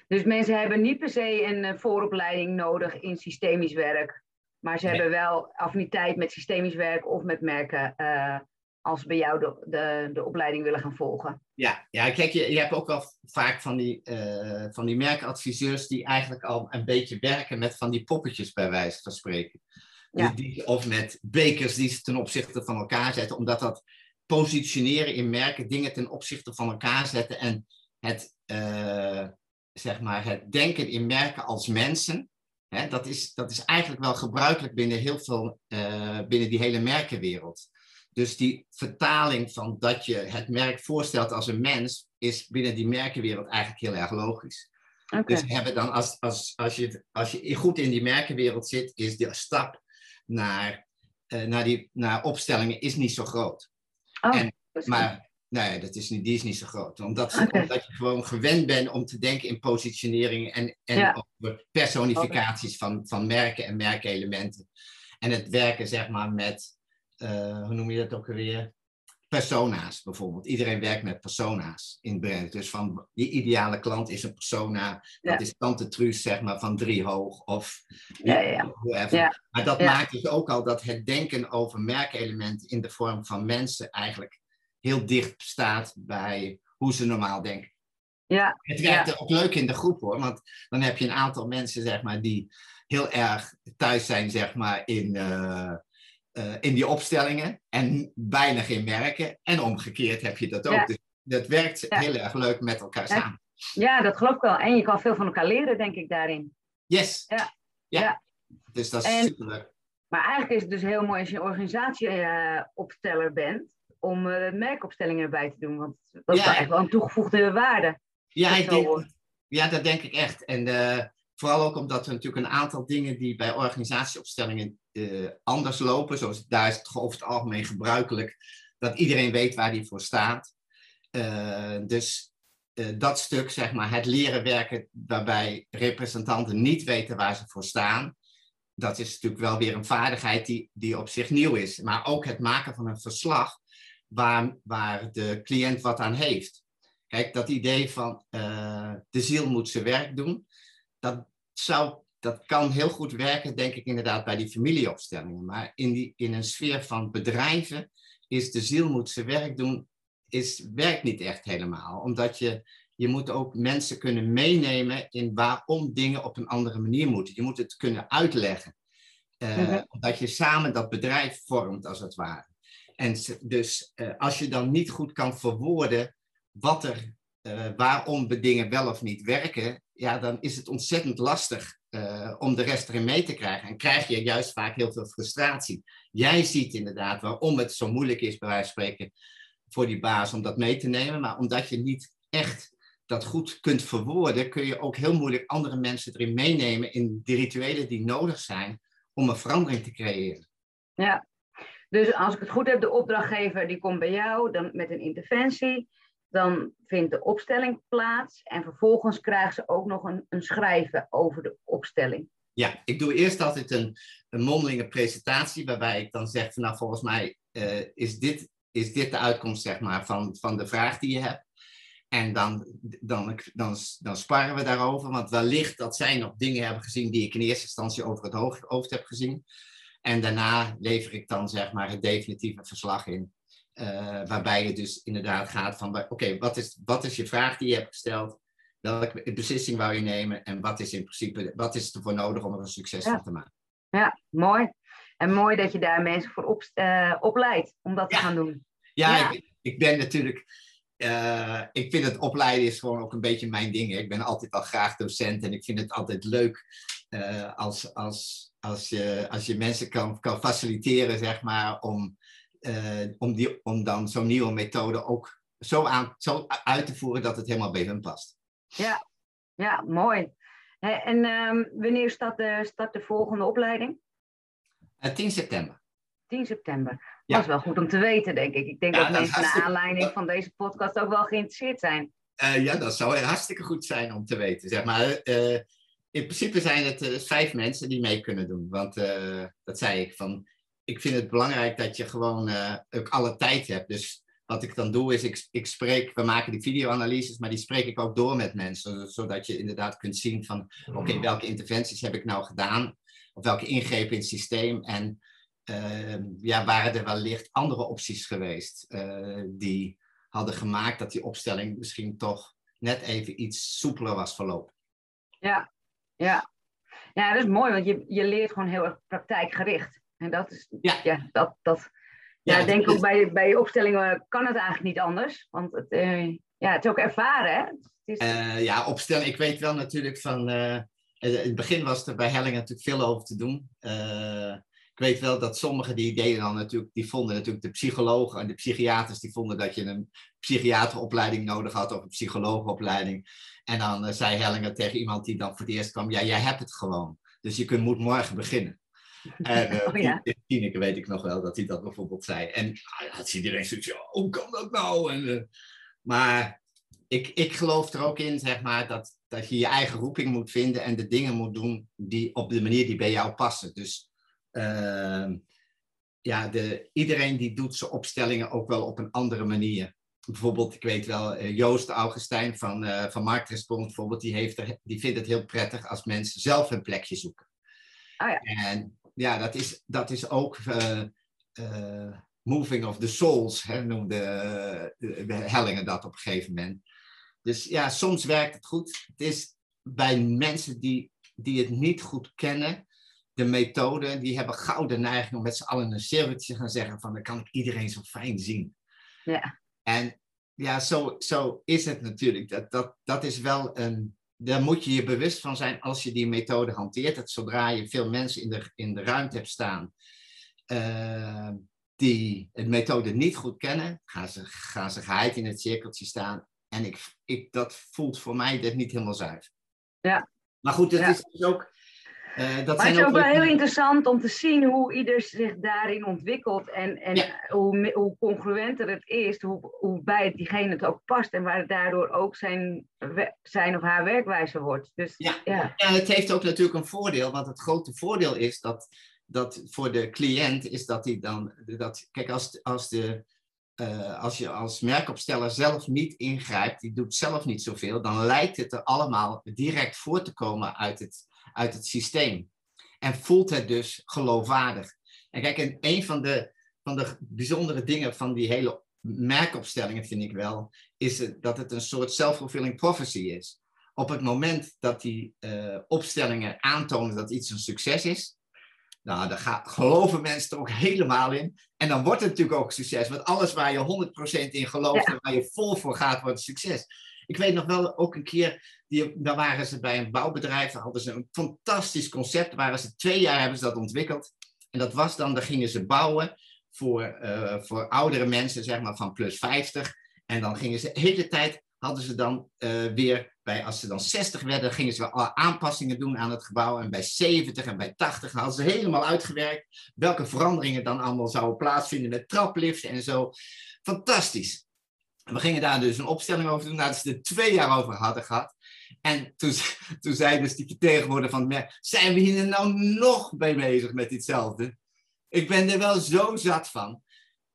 Dus mensen hebben niet per se een vooropleiding nodig in systemisch werk. Maar ze Nee. hebben wel affiniteit met systemisch werk of met merken. eh, als ze bij jou de, de, de opleiding willen gaan volgen. Ja, ja kijk, je, je hebt ook wel vaak van die, uh, van die merkadviseurs die eigenlijk al een beetje werken met van die poppetjes bij wijze van spreken. Ja. Die, of met bekers die ze ten opzichte van elkaar zetten, omdat dat positioneren in merken, dingen ten opzichte van elkaar zetten en het, uh, zeg maar, het denken in merken als mensen, dat, is, dat is eigenlijk wel gebruikelijk binnen heel veel, uh, binnen die hele merkenwereld. Dus die vertaling van dat je het merk voorstelt als een mens, is binnen die merkenwereld eigenlijk heel erg logisch. Okay. Dus hebben dan, als, als, als, je, als je goed in die merkenwereld zit, is de stap naar, uh, naar, die, naar opstellingen is niet zo groot. Oh, en, maar nee, dat is niet, die is niet zo groot. Omdat, okay. omdat je gewoon gewend bent om te denken in positionering en, en ja. over personificaties van, van merken en merkelementen. En het werken zeg maar met uh, hoe noem je dat ook alweer? Persona's bijvoorbeeld. Iedereen werkt met persona's in brand. Dus van die ideale klant is een persona. Ja. Dat is Tante Truus, zeg maar, van drie hoog. Of ja, ja, ja. Maar dat maakt dus ook al dat het denken over merkelementen in de vorm van mensen eigenlijk heel dicht staat bij hoe ze normaal denken. Ja. Het werkt ook leuk in de groep hoor. Want dan heb je een aantal mensen, zeg maar, die heel erg thuis zijn, zeg maar, in. Uh, uh, in die opstellingen en weinig in werken. En omgekeerd heb je dat ook. Dus dat werkt ja. heel erg leuk met elkaar samen. Ja, dat geloof ik wel. En je kan veel van elkaar leren, denk ik, daarin. Yes. Ja. ja. Dus dat is en, superleuk. Maar eigenlijk is het dus heel mooi als je een organisatieopsteller uh, bent, om uh, merkopstellingen erbij te doen. Want dat is echt wel een toegevoegde waarde. Ja, ik denk, ja, dat denk ik echt. En uh, vooral ook omdat er natuurlijk een aantal dingen die bij organisatieopstellingen uh, anders lopen. Zoals daar is het over het algemeen gebruikelijk dat iedereen weet waar die voor staat. Uh, dus dat stuk, zeg maar, het leren werken waarbij representanten niet weten waar ze voor staan. Dat is natuurlijk wel weer een vaardigheid die, die op zich nieuw is. Maar ook het maken van een verslag waar, waar de cliënt wat aan heeft. Kijk, dat idee van de ziel moet zijn werk doen, dat zou dat kan heel goed werken, denk ik inderdaad, bij die familieopstellingen. Maar in, die, in een sfeer van bedrijven is de ziel moet zijn werk doen, is, werkt niet echt helemaal. Omdat je, je moet ook mensen kunnen meenemen in waarom dingen op een andere manier moeten. Je moet het kunnen uitleggen. Uh. Omdat je samen dat bedrijf vormt, als het ware. En dus uh, als je dan niet goed kan verwoorden wat er, uh, waarom dingen wel of niet werken, ja, dan is het ontzettend lastig uh, om de rest erin mee te krijgen. En krijg je juist vaak heel veel frustratie. Jij ziet inderdaad waarom het zo moeilijk is, bij wijze van spreken, voor die baas om dat mee te nemen. Maar omdat je niet echt dat goed kunt verwoorden, kun je ook heel moeilijk andere mensen erin meenemen in de rituelen die nodig zijn om een verandering te creëren. Ja, dus als ik het goed heb, de opdrachtgever die komt bij jou dan met een interventie. Dan vindt de opstelling plaats en vervolgens krijgen ze ook nog een, een schrijven over de opstelling. Ja, ik doe eerst altijd een, een mondelinge presentatie waarbij ik dan zeg van nou volgens mij uh, is, dit, is dit de uitkomst zeg maar van, van de vraag die je hebt. En dan, dan, dan, dan sparren we daarover, want wellicht dat zij nog dingen hebben gezien die ik in eerste instantie over het hoofd, hoofd heb gezien. En daarna lever ik dan zeg maar het definitieve verslag in. Uh, waarbij het dus inderdaad gaat van, oké, wat, is, wat is je vraag die je hebt gesteld? Welke beslissing wou je nemen? En wat is in principe, wat is ervoor nodig om er een succes ja. van te maken? Ja, mooi. En mooi dat je daar mensen voor op, uh, opleidt om dat ja. te gaan doen. Ja, ja. Ik, ik, ben natuurlijk, uh, ik vind het opleiden is gewoon ook een beetje mijn ding. Hè. Ik ben altijd al graag docent en ik vind het altijd leuk als, als, als, je, als je mensen kan, kan faciliteren, zeg maar, om uh, om, die, om dan zo'n nieuwe methode ook zo, aan, zo uit te voeren dat het helemaal bij hun past. Ja, ja mooi. En um, wanneer start de, start de volgende opleiding? Uh, 10 september. 10 september. Ja. Dat is wel goed om te weten, denk ik. Ik denk ja, dat, dat mensen naar aanleiding van deze podcast ook wel geïnteresseerd zijn. Uh, ja, dat zou hartstikke goed zijn om te weten. Zeg maar, uh, in principe zijn het uh, vijf mensen die mee kunnen doen. Want dat zei ik, van ik vind het belangrijk dat je gewoon uh, ook alle tijd hebt. Dus wat ik dan doe is, ik, ik spreek, we maken die videoanalyses, maar die spreek ik ook door met mensen. Zodat je inderdaad kunt zien van, oké, okay, welke interventies heb ik nou gedaan? Of welke ingrepen in het systeem? En ehm, ja, waren er wellicht andere opties geweest die hadden gemaakt dat die opstelling misschien toch net even iets soepeler was verlopen. Ja, ja. Ja, dat is mooi, want je, je leert gewoon heel erg praktijkgericht. En dat is, ja, ja dat, dat, ja, ik denk ook bij, bij opstellingen kan het eigenlijk niet anders. Want het, uh, ja, het is ook ervaren, hè? Het is... Uh, ja, opstelling. Ik weet wel natuurlijk van... Uh, in het begin was er bij Helling natuurlijk veel over te doen. Ik weet wel dat sommigen die deden dan natuurlijk... Die vonden natuurlijk de psychologen en de psychiaters... Die vonden dat je een psychiateropleiding nodig had of een psychologenopleiding. En dan zei Hellinger tegen iemand die dan voor het eerst kwam... Ja, jij hebt het gewoon. Dus je kunt, moet morgen beginnen. En uh, oh, ja. Tineke weet ik nog wel dat hij dat bijvoorbeeld zei. En ah, had iedereen zoiets ja, hoe kan dat nou? En, uh, maar ik, ik geloof er ook in, zeg maar, dat, dat je je eigen roeping moet vinden en de dingen moet doen die op de manier die bij jou passen. Dus uh, ja, de, iedereen die doet zijn opstellingen ook wel op een andere manier. Bijvoorbeeld, ik weet wel, eh, Joost Augustijn van, uh, van Marktrespons bijvoorbeeld, die, heeft er, die vindt het heel prettig als mensen zelf een plekje zoeken. Oh ja. En ja, dat is, dat is ook uh, uh, moving of the souls, hè, noemde de Hellingen dat op een gegeven moment. Dus ja, soms werkt het goed. Het is bij mensen die, die het niet goed kennen, de methode, die hebben gouden neiging om met z'n allen een cirkeltje te gaan zeggen van dan kan ik iedereen zo fijn zien. Ja. En ja, zo, zo is het natuurlijk. Dat, dat, dat is wel een, daar moet je je bewust van zijn als je die methode hanteert. Dat zodra je veel mensen in de, in de ruimte hebt staan uh, die de methode niet goed kennen, gaan ze, gaan ze geheid in het cirkeltje staan. En ik, ik, dat voelt voor mij dit niet helemaal zuiver. Ja. Maar goed, het is dus ook uh, dat maar het is ook wel heel interessant om te zien hoe ieder zich daarin ontwikkelt en, en hoe, hoe congruenter het is, hoe, hoe bij diegene het ook past en waar het daardoor ook zijn, zijn of haar werkwijze wordt. Dus, ja. Ja. ja, het heeft ook natuurlijk een voordeel, want het grote voordeel is dat, dat voor de cliënt is dat hij dan, dat, kijk, als, als de uh, als je als merkopsteller zelf niet ingrijpt, die doet zelf niet zoveel, dan lijkt het er allemaal direct voor te komen uit het, uit het systeem. En voelt het dus geloofwaardig. En kijk, en een van de, van de bijzondere dingen van die hele merkopstellingen vind ik wel, is dat het een soort self-fulfilling prophecy is. Op het moment dat die uh, opstellingen aantonen dat iets een succes is, nou, daar gaan, geloven mensen er ook helemaal in. En dan wordt het natuurlijk ook succes. Want alles waar je 100% in gelooft en waar je vol voor gaat, wordt succes. Ik weet nog wel ook een keer, die, daar waren ze bij een bouwbedrijf, hadden ze een fantastisch concept, waren ze twee jaar hebben ze dat ontwikkeld. En dat was dan, daar gingen ze bouwen voor, uh, voor oudere mensen, zeg maar van plus 50. En dan gingen ze de hele tijd, hadden ze dan uh, weer, bij, als ze dan 60 werden, gingen ze wel aanpassingen doen aan het gebouw. En bij 70 en bij 80 hadden ze helemaal uitgewerkt welke veranderingen dan allemaal zouden plaatsvinden met trapliften en zo. Fantastisch we gingen daar dus een opstelling over doen, nadat ze er twee jaar over hadden gehad. En toen, toen zei dus die vertegenwoordiger van het zijn we hier nou nog mee bezig met ditzelfde? Ik ben er wel zo zat van.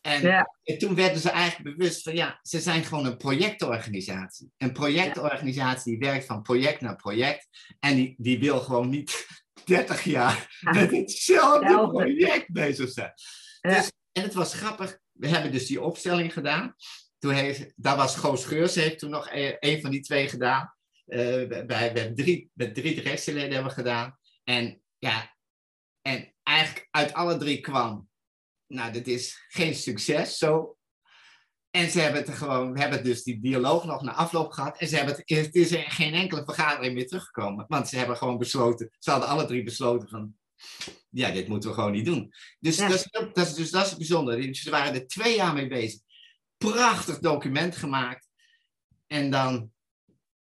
En, en, toen werden ze eigenlijk bewust van, ja, ze zijn gewoon een projectorganisatie. Een projectorganisatie die werkt van project naar project. En die, die wil gewoon niet 30 jaar met hetzelfde project bezig zijn. Dus, en het was grappig, we hebben dus die opstelling gedaan. Toen heeft, daar was Goos Geurs, heeft toen nog een, een van die twee gedaan. Uh, bij, bij drie, met drie directieleden hebben we gedaan. En ja, en eigenlijk uit alle drie kwam, nou, dit is geen succes zo. En ze hebben het gewoon, we hebben dus die dialoog nog na afloop gehad. En ze hebben het, het is er geen enkele vergadering meer teruggekomen. Want ze hebben gewoon besloten, ze hadden alle drie besloten van, ja, dit moeten we gewoon niet doen. Dus, dat, is, dat, is, dus dat is bijzonder. Ze waren er twee jaar mee bezig prachtig document gemaakt. En dan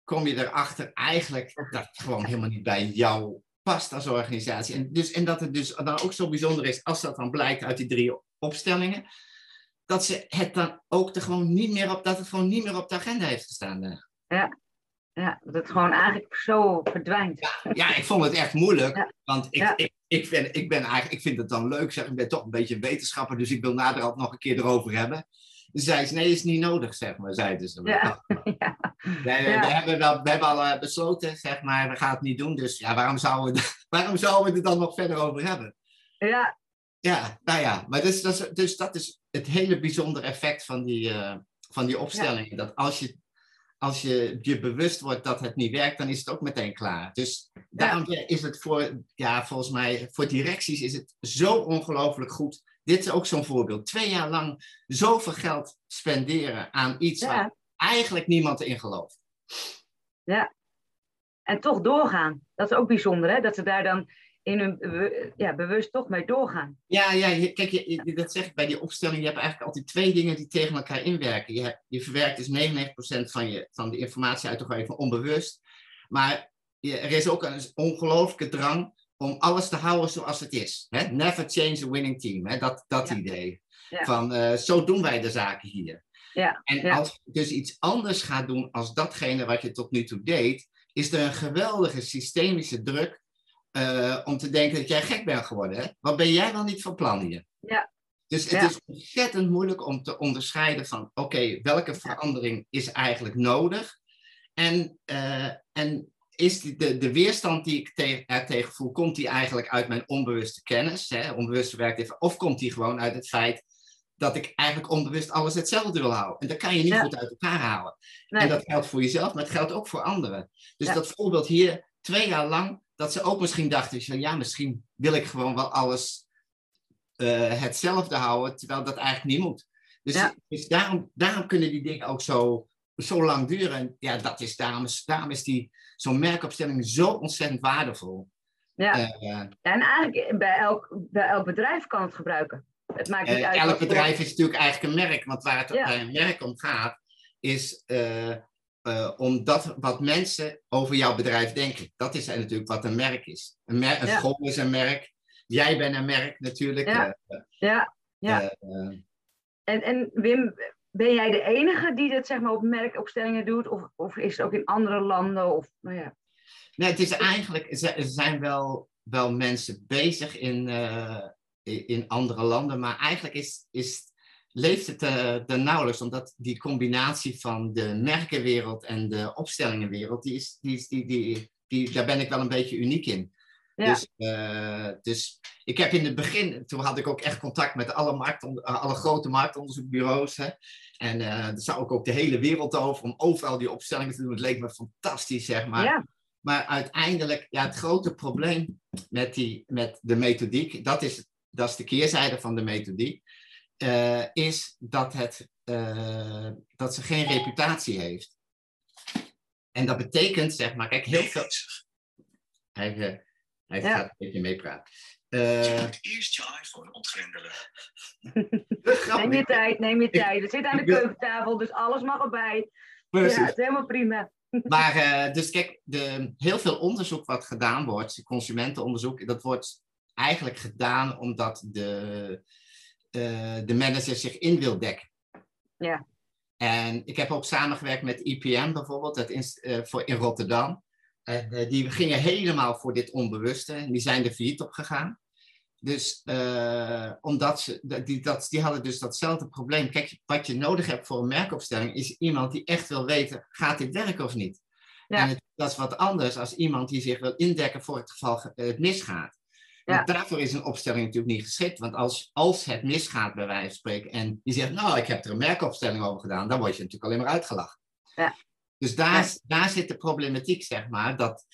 kom je erachter eigenlijk dat het gewoon helemaal niet bij jou past als organisatie. En, dus, en dat het dus dan ook zo bijzonder is, als dat dan blijkt uit die drie opstellingen, dat ze het dan ook er gewoon niet meer op, dat het gewoon niet meer op de agenda heeft gestaan. Ja. Ja, dat het gewoon eigenlijk zo verdwijnt. Ja, ja ik vond het echt moeilijk. Want ik, ik, ik, ben, ik ben eigenlijk, ik vind het dan leuk, zeg, ik ben toch een beetje een wetenschapper, dus ik wil naderhand nog een keer erover hebben zei ze, nee, is niet nodig, zeg maar, zeiden ze. Ja. ja. We, hebben wel, we hebben al eh, besloten, zeg maar, we gaan het niet doen. Dus ja, waarom zouden we, waarom zouden we het dan nog verder over hebben? Ja, Ja, nou ja, maar dus, dat is, dus dat is het hele bijzondere effect van die, uh, van die opstellingen. Dat als je, als je je bewust wordt dat het niet werkt, dan is het ook meteen klaar. Dus daarom is het voor, ja, volgens mij, voor directies is het zo ongelooflijk goed. Dit is ook zo'n voorbeeld. Twee jaar lang zoveel geld spenderen aan iets waar eigenlijk niemand in gelooft. Ja, en toch doorgaan. Dat is ook bijzonder, hè? Dat ze daar dan in hun ja, bewust toch mee doorgaan. Ja, ja kijk, je, dat zeg ik bij die opstelling. Je hebt eigenlijk altijd twee dingen die tegen elkaar inwerken. Je, je verwerkt dus 99% van, je, van de informatie uit de even onbewust. Maar je, er is ook een ongelooflijke drang om alles te houden zoals het is. Hè? Never change a winning team. Hè? Dat, dat idee. Van uh, zo doen wij de zaken hier. Ja. En als je dus iets anders gaat doen als datgene wat je tot nu toe deed, is er een geweldige systemische druk uh, om te denken dat jij gek bent geworden. Hè? Wat ben jij dan niet van plan hier? Ja. Dus het is ontzettend moeilijk om te onderscheiden van, oké, welke verandering is eigenlijk nodig? En, uh, en is de, de weerstand die ik te, er tegen voel, komt die eigenlijk uit mijn onbewuste kennis, hè, onbewuste werk, of komt die gewoon uit het feit dat ik eigenlijk onbewust alles hetzelfde wil houden? En dat kan je niet goed uit elkaar halen. Nee. En dat geldt voor jezelf, maar het geldt ook voor anderen. Dus dat voorbeeld hier, twee jaar lang dat ze ook misschien dachten, van, ja, misschien wil ik gewoon wel alles uh, hetzelfde houden, terwijl dat eigenlijk niet moet. Dus, dus, daarom, daarom kunnen die dingen ook zo, zo lang duren. En ja, dat is, daarom, daarom is die, zo'n merkopstelling zo ontzettend waardevol. Ja. Uh, en eigenlijk bij elk, bij elk bedrijf kan het gebruiken. Het maakt niet uh, uit elk bedrijf is natuurlijk eigenlijk een merk, want waar het ja. bij een merk om gaat, is uh, om dat wat mensen over jouw bedrijf denken. Dat is natuurlijk wat een merk is. Een, merk, een school is een merk. Jij bent een merk natuurlijk. Ja, ja. ja. En, en Wim, ben jij de enige die dat zeg maar, op merkopstellingen doet? Of, of is het ook in andere landen? Of, nou ja. Nee, het is eigenlijk, er zijn wel, wel mensen bezig in, in andere landen, maar eigenlijk is, is leeft het er, er nauwelijks, omdat die combinatie van de merkenwereld en de opstellingenwereld, die is, die is, die, die, die, daar ben ik wel een beetje uniek in. Ja. Dus, uh, dus ik heb in het begin, toen had ik ook echt contact met alle, markt, alle grote marktonderzoekbureaus. Hè? En uh, daar zou ik ook de hele wereld over, om overal die opstellingen te doen. Het leek me fantastisch, zeg maar. Ja. Maar uiteindelijk, ja, het grote probleem met, die, met de methodiek, dat is, dat is de keerzijde van de methodiek uh, is dat, het, uh, dat ze geen reputatie heeft. En dat betekent, zeg maar, kijk, heel veel. Uh, hij ja. gaat een beetje meepraten. je moet eerst je iPhone ontgrendelen. neem je tijd, neem je tijd. We zitten aan de keukentafel, dus alles mag erbij. Precies. Ja, het is helemaal prima. Maar dus kijk, de, heel veel onderzoek wat gedaan wordt, consumentenonderzoek, dat wordt eigenlijk gedaan omdat de, uh, de manager zich in wil dekken. Ja. En ik heb ook samengewerkt met IPM bijvoorbeeld, dat uh, voor, in Rotterdam. En uh, die gingen helemaal voor dit onbewuste en die zijn er failliet op gegaan. Dus omdat ze, die, dat, die hadden dus datzelfde probleem. Kijk, wat je nodig hebt voor een merkopstelling is iemand die echt wil weten, gaat dit werken of niet? Ja. En het, dat is wat anders als iemand die zich wil indekken voor het geval het misgaat. Ja. Daarvoor is een opstelling natuurlijk niet geschikt. Want als, als het misgaat, bij wijze van spreken, en je zegt, nou, ik heb er een merkopstelling over gedaan, dan word je natuurlijk alleen maar uitgelachen. Ja. Dus daar, daar zit de problematiek, zeg maar, dat,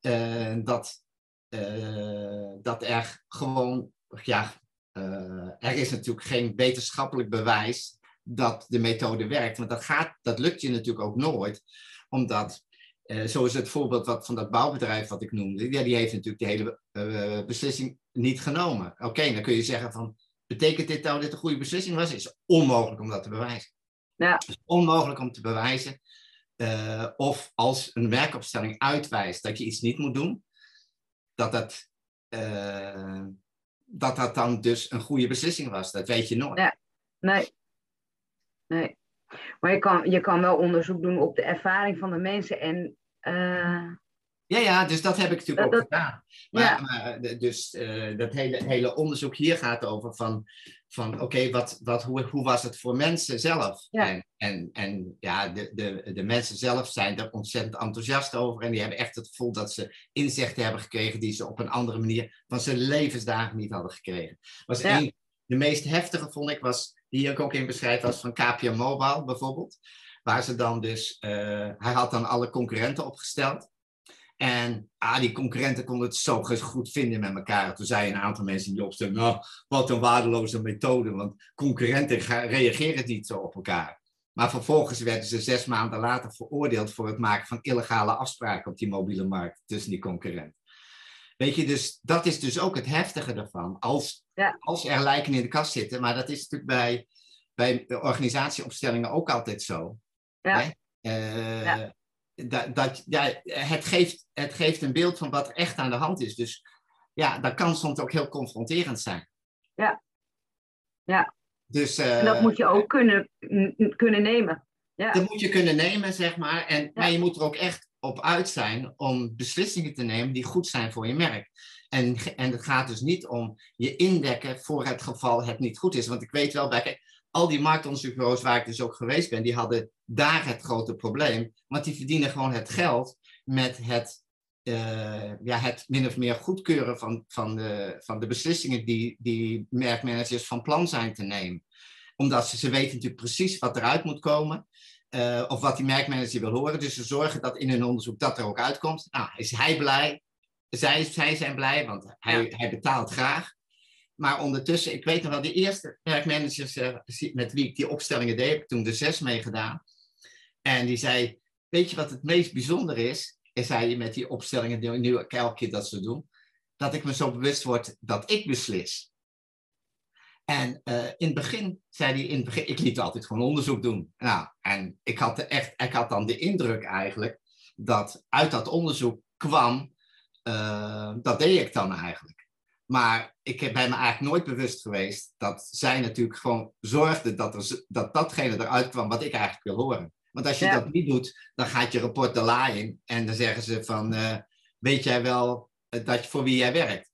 uh, dat, uh, dat er gewoon, ja, uh, er is natuurlijk geen wetenschappelijk bewijs dat de methode werkt. Want dat, gaat, dat lukt je natuurlijk ook nooit, omdat uh, zo is het voorbeeld wat, van dat bouwbedrijf wat ik noemde. Ja, die heeft natuurlijk de hele uh, beslissing niet genomen. Oké, dan kun je zeggen van, betekent dit nou dat dit een goede beslissing was? Is onmogelijk om dat te bewijzen. Ja. Het is onmogelijk om te bewijzen. Uh, of als een werkopstelling uitwijst dat je iets niet moet doen, dat dat, dat, dat dan dus een goede beslissing was. Dat weet je nooit. Ja. Nee. Nee. Maar je kan, je kan wel onderzoek doen op de ervaring van de mensen en... Uh... Ja, ja, dus dat heb ik natuurlijk ook gedaan. Maar, ja. maar dus uh, dat hele, hele onderzoek hier gaat over van van oké, wat, wat, hoe, hoe was het voor mensen zelf? Ja. En, en, en ja, de, de, de mensen zelf zijn er ontzettend enthousiast over. En die hebben echt het gevoel dat ze inzichten hebben gekregen die ze op een andere manier van zijn levensdagen niet hadden gekregen. Was Ja. een, de meest heftige vond ik, was, die ik ook in beschrijf, was van KPN Mobile bijvoorbeeld. Waar ze dan dus, eh, hij had dan alle concurrenten opgesteld. En ah, die concurrenten konden het zo goed vinden met elkaar. Toen zeiden een aantal mensen die opstelden, nou, wat een waardeloze methode, want concurrenten reageren niet zo op elkaar. Maar vervolgens werden ze zes maanden later veroordeeld voor het maken van illegale afspraken op die mobiele markt tussen die concurrenten. Weet je, dus dat is dus ook het heftige ervan. Als, Ja. als er lijken in de kast zitten, maar dat is natuurlijk bij, bij organisatieopstellingen ook altijd zo. Ja. Hè? Eh, Ja. Dat, dat, ja, het, geeft, het geeft een beeld van wat er echt aan de hand is. Dus ja, dat kan soms ook heel confronterend zijn. Ja. Ja. Dus, eh, En dat moet je ook kunnen, kunnen nemen. Ja. Dat moet je kunnen nemen, zeg maar. En, Ja. Maar je moet er ook echt op uit zijn om beslissingen te nemen die goed zijn voor je merk. En, en het gaat dus niet om je indekken voor het geval het niet goed is. Want ik weet wel, bij al die marktonderzoekbureaus waar ik dus ook geweest ben, die hadden daar het grote probleem. Want die verdienen gewoon het geld met het, eh, ja, het min of meer goedkeuren van, van, de, van de beslissingen die, die merkmanagers van plan zijn te nemen. Omdat ze, ze weten natuurlijk precies wat eruit moet komen. eh, of wat die merkmanager wil horen. Dus ze zorgen dat in hun onderzoek dat er ook uitkomt. Nou, is hij blij? Zij, zij zijn blij, want hij, hij betaalt graag. Maar ondertussen, ik weet nog wel, de eerste merkmanagers eh, met wie ik die opstellingen deed, heb ik toen de zes meegedaan. En die zei, weet je wat het meest bijzonder is? En zei je met die opstellingen, die nu elke keer dat ze doen, dat ik me zo bewust word dat ik beslis. En eh, in het begin zei hij, in het begin, ik liet altijd gewoon onderzoek doen. Nou, en ik had, echt, ik had dan de indruk eigenlijk dat uit dat onderzoek kwam, eh, dat deed ik dan eigenlijk. Maar ik ben me eigenlijk nooit bewust geweest dat zij natuurlijk gewoon zorgde dat, er, dat datgene eruit kwam wat ik eigenlijk wil horen. Want als je Ja. dat niet doet, dan gaat je rapport de la in en dan zeggen ze van, eh, weet jij wel eh, dat je, voor wie jij werkt?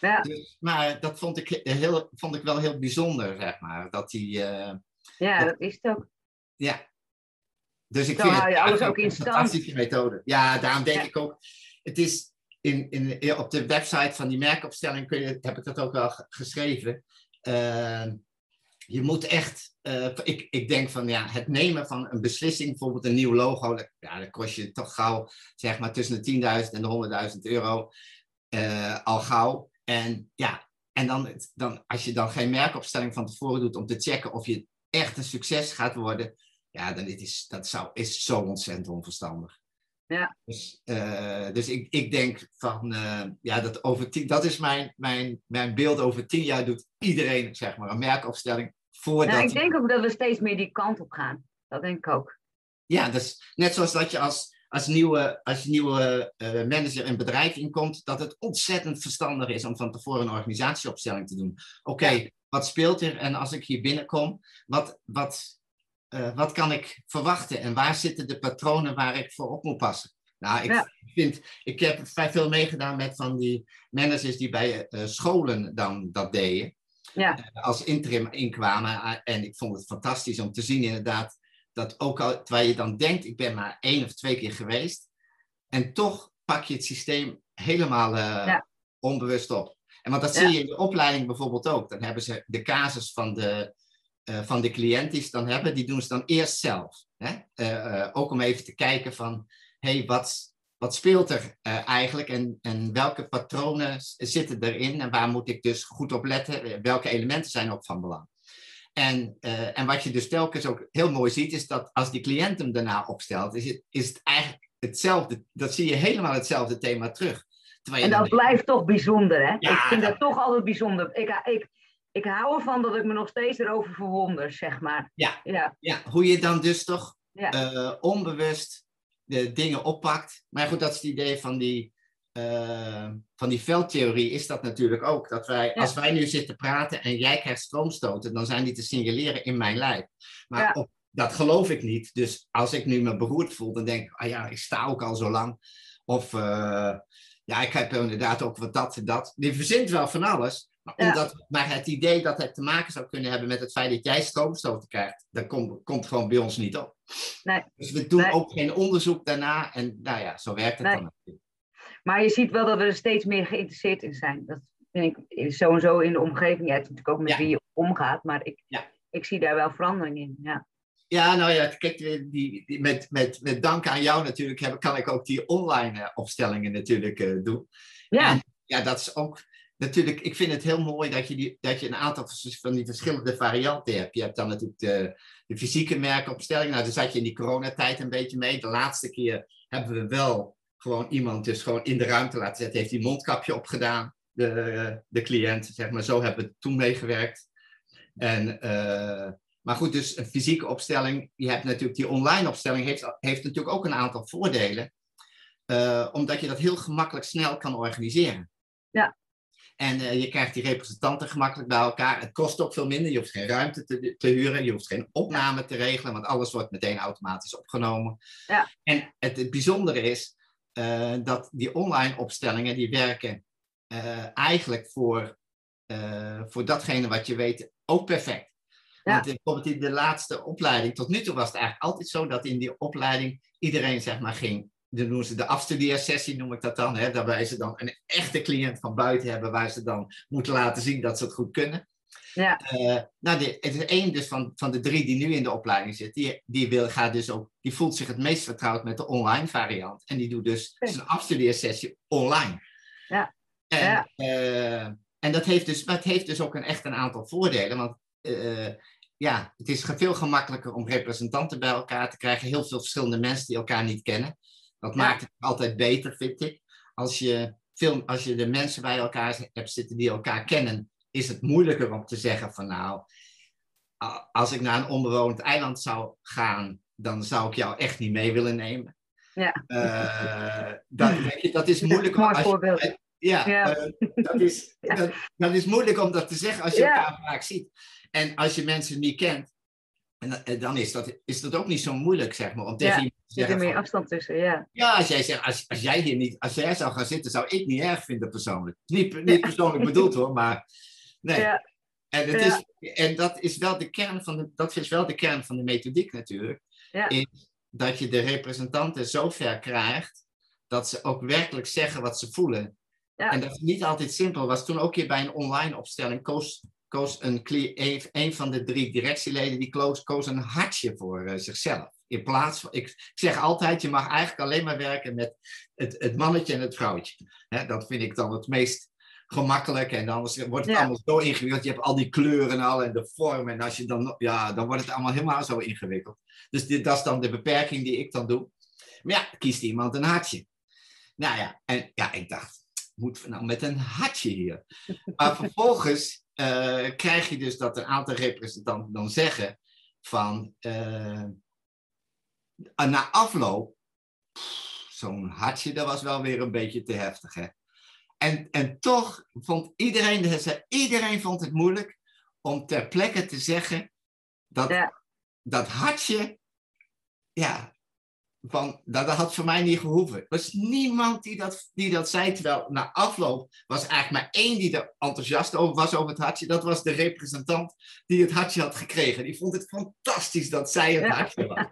Ja. Dus, maar dat vond ik, heel, vond ik wel heel bijzonder, zeg maar. Dat die, eh, ja, dat is het ook. ja. Dus ik vind hou je het alles ook in een stand. fantastische methode. Ja, daarom denk Ja. ik ook. Het is in, in, op de website van die merkopstelling kun je, heb ik dat ook wel ge- geschreven. Eh, je moet echt, eh, ik, ik denk van ja, het nemen van een beslissing, bijvoorbeeld een nieuw logo, dat, ja, dat kost je toch gauw, zeg maar tussen de 10.000 en de 100.000 euro eh, al gauw. En ja, en dan, dan, als je dan geen merkopstelling van tevoren doet om te checken of je echt een succes gaat worden, ja, dan is dat zou, is zo ontzettend onverstandig. Ja. Dus, eh, dus ik, ik denk van, eh, ja, dat, over tien, dat is mijn, mijn, mijn beeld. Over tien jaar doet iedereen, zeg maar, een merkopstelling voordat... Nou, ik denk ook dat we steeds meer die kant op gaan. Dat denk ik ook. Ja, dus net zoals dat je als, als nieuwe, als nieuwe eh, manager een bedrijf inkomt, dat het ontzettend verstandig is om van tevoren een organisatieopstelling te doen. Oké, wat speelt er? En als ik hier binnenkom, wat, wat, eh, wat kan ik verwachten? En waar zitten de patronen waar ik voor op moet passen? Nou, ik Ja. vind, ik heb vrij veel meegedaan met van die managers die bij eh, scholen dan dat deden. Ja. Eh, als interim inkwamen. En ik vond het fantastisch om te zien inderdaad dat ook al, terwijl je dan denkt, ik ben maar één of twee keer geweest, en toch pak je het systeem helemaal Ja. onbewust op. En want dat zie je in de opleiding bijvoorbeeld ook. Dan hebben ze de casus van de, eh, van de cliënt die ze dan hebben, die doen ze dan eerst zelf. Hè? Eh, eh, ook om even te kijken van, hé, hey, wat, wat speelt er eigenlijk en, en welke patronen zitten erin en waar moet ik dus goed op letten? Welke elementen zijn ook van belang? En, en wat je dus telkens ook heel mooi ziet, is dat als die cliënt hem daarna opstelt, is het, is het eigenlijk hetzelfde. Dat zie je helemaal hetzelfde thema terug. En dat blijft toch bijzonder, hè? Ja, ik vind dat- dat toch altijd bijzonder. Ik, ik, ik hou ervan dat ik me nog steeds erover verwonder, zeg maar. Ja. Ja, Ja, hoe je dan dus toch Ja. eh, onbewust de dingen oppakt. Maar goed, dat is het idee van die, eh, van die veldtheorie, is dat natuurlijk ook. Dat wij, Ja. als wij nu zitten praten en jij krijgt stroomstoten, dan zijn die te signaleren in mijn lijf. Maar op, dat geloof ik niet. Dus als ik nu me beroerd voel, dan denk ik, ah ja, ik sta ook al zo lang. Of eh, ja, ik heb inderdaad ook wat dat en dat. Die verzint wel van alles. Maar, Ja. omdat, maar het idee dat het te maken zou kunnen hebben met het feit dat jij stroomstoten krijgt, dat komt, komt gewoon bij ons niet op. Nee. Dus we doen Nee. ook geen onderzoek daarna. En nou ja, zo werkt het Nee. dan. natuurlijk. Maar je ziet wel dat we er steeds meer geïnteresseerd in zijn. Dat vind ik sowieso in de omgeving. Ja, het is natuurlijk ook met Ja. wie je omgaat, maar ik, Ja. ik zie daar wel verandering in. Ja, Ja, nou ja, kijk, die, die, met, met, met dank aan jou natuurlijk heb, kan ik ook die online eh, opstellingen natuurlijk eh, doen. ja, En ja, dat is ook natuurlijk, ik vind het heel mooi dat je, die, dat je een aantal van die verschillende varianten hebt. Je hebt dan natuurlijk de, de fysieke merkopstelling. Nou, daar zat je in die coronatijd een beetje mee. De laatste keer hebben we wel gewoon iemand dus gewoon in de ruimte laten zetten. Heeft die mondkapje opgedaan, de, de cliënt, zeg maar. Zo hebben we toen meegewerkt. En, eh, maar goed, dus een fysieke opstelling. Je hebt natuurlijk die online opstelling, heeft, heeft natuurlijk ook een aantal voordelen. Eh, omdat je dat heel gemakkelijk snel kan organiseren. Ja. En eh, je krijgt die representanten gemakkelijk bij elkaar. Het kost ook veel minder. Je hoeft geen ruimte te, te huren. Je hoeft geen opname te regelen, want alles wordt meteen automatisch opgenomen. Ja. En het, het bijzondere is eh, dat die online opstellingen, die werken eh, eigenlijk voor, voor datgene wat je weet ook perfect. Ja. Want bijvoorbeeld in de laatste opleiding, tot nu toe was het eigenlijk altijd zo dat in die opleiding iedereen zeg maar ging, dan noemen ze de afstudeersessie noem ik dat dan, hè, waarbij ze dan een echte cliënt van buiten hebben waar ze dan moeten laten zien dat ze het goed kunnen. ja, Eh, nou, de, het is één dus van, van de drie die nu in de opleiding zit, die, die, wil, gaat dus ook, die voelt zich het meest vertrouwd met de online variant. En die doet dus Oké. zijn afstudeersessie online. Ja. En, Ja. eh, en dat heeft dus, maar het heeft dus ook een, echt een aantal voordelen. Want eh, ja, het is veel gemakkelijker om representanten bij elkaar te krijgen. Heel veel verschillende mensen die elkaar niet kennen. Dat Ja. maakt het altijd beter, vind ik. Als je, veel, als je de mensen bij elkaar hebt zitten die elkaar kennen, is het moeilijker om te zeggen van nou, als ik naar een onbewoond eiland zou gaan, dan zou ik jou echt niet mee willen nemen. Ja. Eh, dat, weet je, dat is moeilijk. mooi je- ja, Ja. dat, is, dat, dat is moeilijk om dat te zeggen als je Ja. elkaar vaak ziet. En als je mensen niet kent, en, dan- en dan is dat, is dat ook niet zo moeilijk, zeg maar, om tegen Ja, iemand te Zit er meer van, afstand tussen, ja. ja, als jij zegt, als, als jij hier niet, als jij zou gaan zitten, zou ik niet erg vinden persoonlijk. Niet, niet persoonlijk bedoeld hoor, maar nee. Ja, En, het Ja. is, en dat is wel de kern van de, dat is wel de kern van de methodiek natuurlijk. Ja. Is dat je de representanten zo ver krijgt dat ze ook werkelijk zeggen wat ze voelen. Ja. En dat is niet altijd simpel. Was toen ook hier bij een online opstelling koos, koos een, een, van de drie directieleden die koos, koos een hartje voor eh, zichzelf. In plaats van, ik, ik zeg altijd, je mag eigenlijk alleen maar werken met het, het mannetje en het vrouwtje. Dat vind ik dan het meest gemakkelijk. En anders wordt het Ja. allemaal zo ingewikkeld. Je hebt al die kleuren al en de vorm. En als je dan, ja, dan wordt het allemaal helemaal zo ingewikkeld. Dus dit, dat is dan de beperking die ik dan doe. Maar ja, kiest iemand een hartje. Nou ja, en ja, ik dacht, moeten we nou met een hartje hier? Maar vervolgens eh, krijg je dus dat een aantal representanten dan zeggen van eh, na afloop, zo'n hartje, dat was wel weer een beetje te heftig, hè? En, en toch vond iedereen, iedereen vond het moeilijk om ter plekke te zeggen dat Ja. dat hartje, ja, van, dat, dat had voor mij niet gehoeven. Er was niemand die dat, die dat zei, terwijl na afloop was eigenlijk maar één die er enthousiast over was over het hartje. Dat was de representant die het hartje had gekregen. Die vond het fantastisch dat zij het hartje was.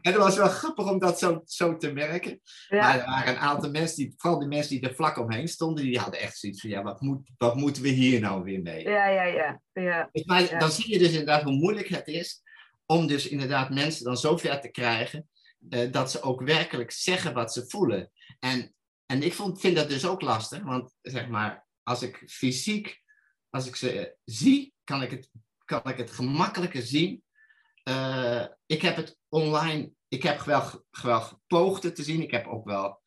En het was wel grappig om dat zo, zo te merken. Maar er waren een aantal mensen, die, vooral die mensen die er vlak omheen stonden, die hadden echt zoiets van, ja, wat, moet, wat moeten we hier nou weer mee? ja, ja, ja, ja. Dus, maar Ja. dan zie je dus inderdaad hoe moeilijk het is om dus inderdaad mensen dan zo ver te krijgen eh, dat ze ook werkelijk zeggen wat ze voelen. En, en ik vond, vind dat dus ook lastig, want zeg maar, als ik fysiek, als ik ze eh, zie, kan ik het, kan ik het gemakkelijker zien. Eh, ik heb het online, ik heb wel, wel gepoogd het te zien. Ik heb ook wel,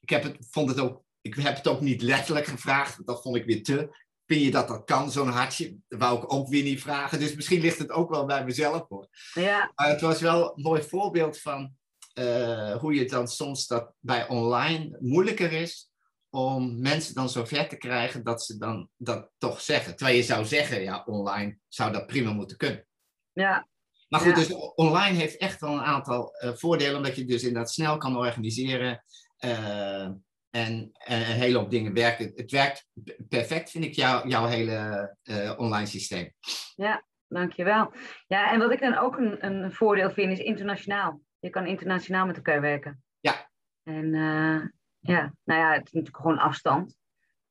ik heb het, vond het ook, ik heb het ook niet letterlijk gevraagd, dat vond ik weer te. Vind je dat dat kan, zo'n hartje? Dat wou ik ook weer niet vragen. Dus misschien ligt het ook wel bij mezelf hoor. Ja, Maar het was wel een mooi voorbeeld van eh, hoe je dan soms dat bij online moeilijker is om mensen dan zo ver te krijgen dat ze dan dat toch zeggen. Terwijl je zou zeggen, ja, online zou dat prima moeten kunnen. ja, Maar goed, Ja. dus online heeft echt wel een aantal eh, voordelen, omdat je dus inderdaad snel kan organiseren. Eh, en een hele hoop dingen werken. Het werkt perfect, vind ik, jou, jouw hele online systeem. Ja, dankjewel. Ja, en wat ik dan ook een, een voordeel vind, is internationaal. Je kan internationaal met elkaar werken. Ja. En eh, ja, nou ja, het is natuurlijk gewoon afstand.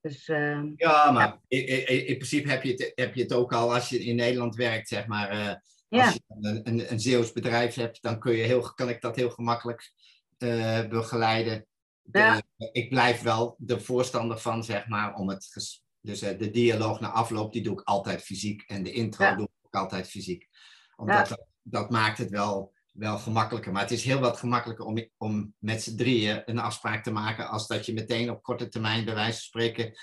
Dus, uh, ja, maar In, in, in, principe heb je, het, heb je het ook al als je in Nederland werkt, zeg maar. Uh, als ja. je een, een, een Zeeuws bedrijf hebt, dan kun je heel, kan ik dat heel gemakkelijk uh, begeleiden. De, ja. Ik blijf wel de voorstander van, zeg maar, om het. Dus de dialoog na afloop, die doe ik altijd fysiek. En de intro doe ik ook altijd fysiek. Omdat dat, dat maakt het wel wel gemakkelijker. Maar het is heel wat gemakkelijker om, om met z'n drieën een afspraak te maken als dat je meteen op korte termijn, bij wijze van spreken,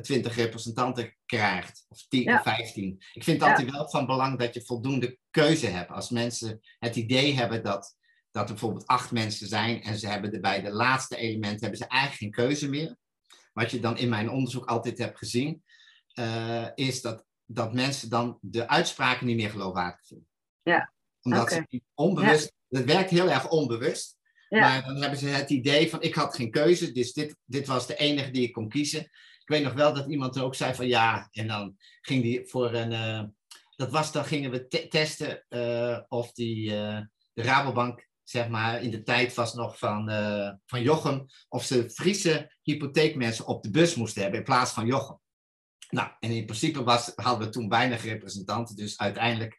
twintig representanten krijgt. Of 10 ja. of 15. Ik vind het altijd wel van belang dat je voldoende keuze hebt. Als mensen het idee hebben dat, dat er bijvoorbeeld acht mensen zijn en ze hebben er bij de laatste element hebben ze eigenlijk geen keuze meer. Wat je dan in mijn onderzoek altijd hebt gezien, uh, is dat, dat mensen dan de uitspraken niet meer geloofwaardig vinden. Ja omdat okay. ze onbewust, ja. het werkt heel erg onbewust. Ja. Maar dan hebben ze het idee van, ik had geen keuze, dus dit, dit was de enige die ik kon kiezen. Ik weet nog wel dat iemand er ook zei van ja, en dan ging die voor een, uh, dat was, dan gingen we te testen uh, of die, uh, de Rabobank, zeg maar, in de tijd was nog van, van Jochem, of ze Friese hypotheekmensen op de bus moesten hebben in plaats van Jochem. Nou, en in principe was, hadden we toen weinig representanten, dus uiteindelijk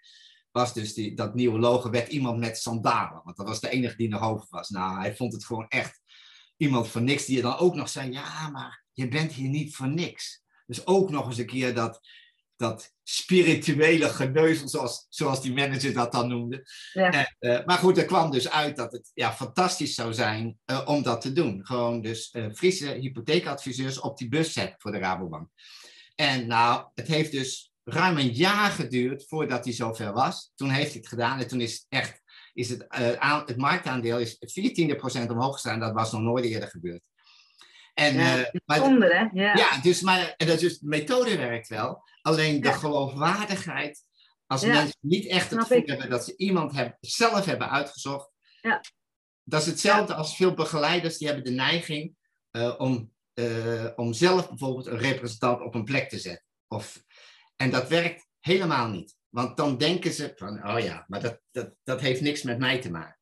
was dus die, dat nieuwe logo, werd iemand met sandalen. Want dat was de enige die nog over was. Nou, hij vond het gewoon echt iemand voor niks. Die dan ook nog zei, ja, maar je bent hier niet voor niks. Dus ook nog eens een keer dat, dat spirituele geneuzel, zoals, zoals die manager dat dan noemde. Ja. En, uh, maar goed, er kwam dus uit dat het ja, fantastisch zou zijn uh, om dat te doen. Gewoon dus uh, Friese hypotheekadviseurs op die bus zetten voor de Rabobank. En nou, het heeft dus ruim een jaar geduurd voordat hij zover was. Toen heeft hij het gedaan en toen is het echt, is het, uh, aan, het marktaandeel is 14% omhoog gestaan. Dat was nog nooit eerder gebeurd. En, ja, uh, hè? Ja, ja dus, maar, en dat dus, de methode werkt wel. Alleen de ja. geloofwaardigheid, als ja. mensen niet echt het gevoel hebben dat ze iemand hebben, zelf hebben uitgezocht. Ja. Dat is hetzelfde als veel begeleiders, die hebben de neiging uh, om, om zelf bijvoorbeeld een representant op een plek te zetten. Of en dat werkt helemaal niet. Want dan denken ze van, oh ja, maar dat, dat, dat heeft niks met mij te maken.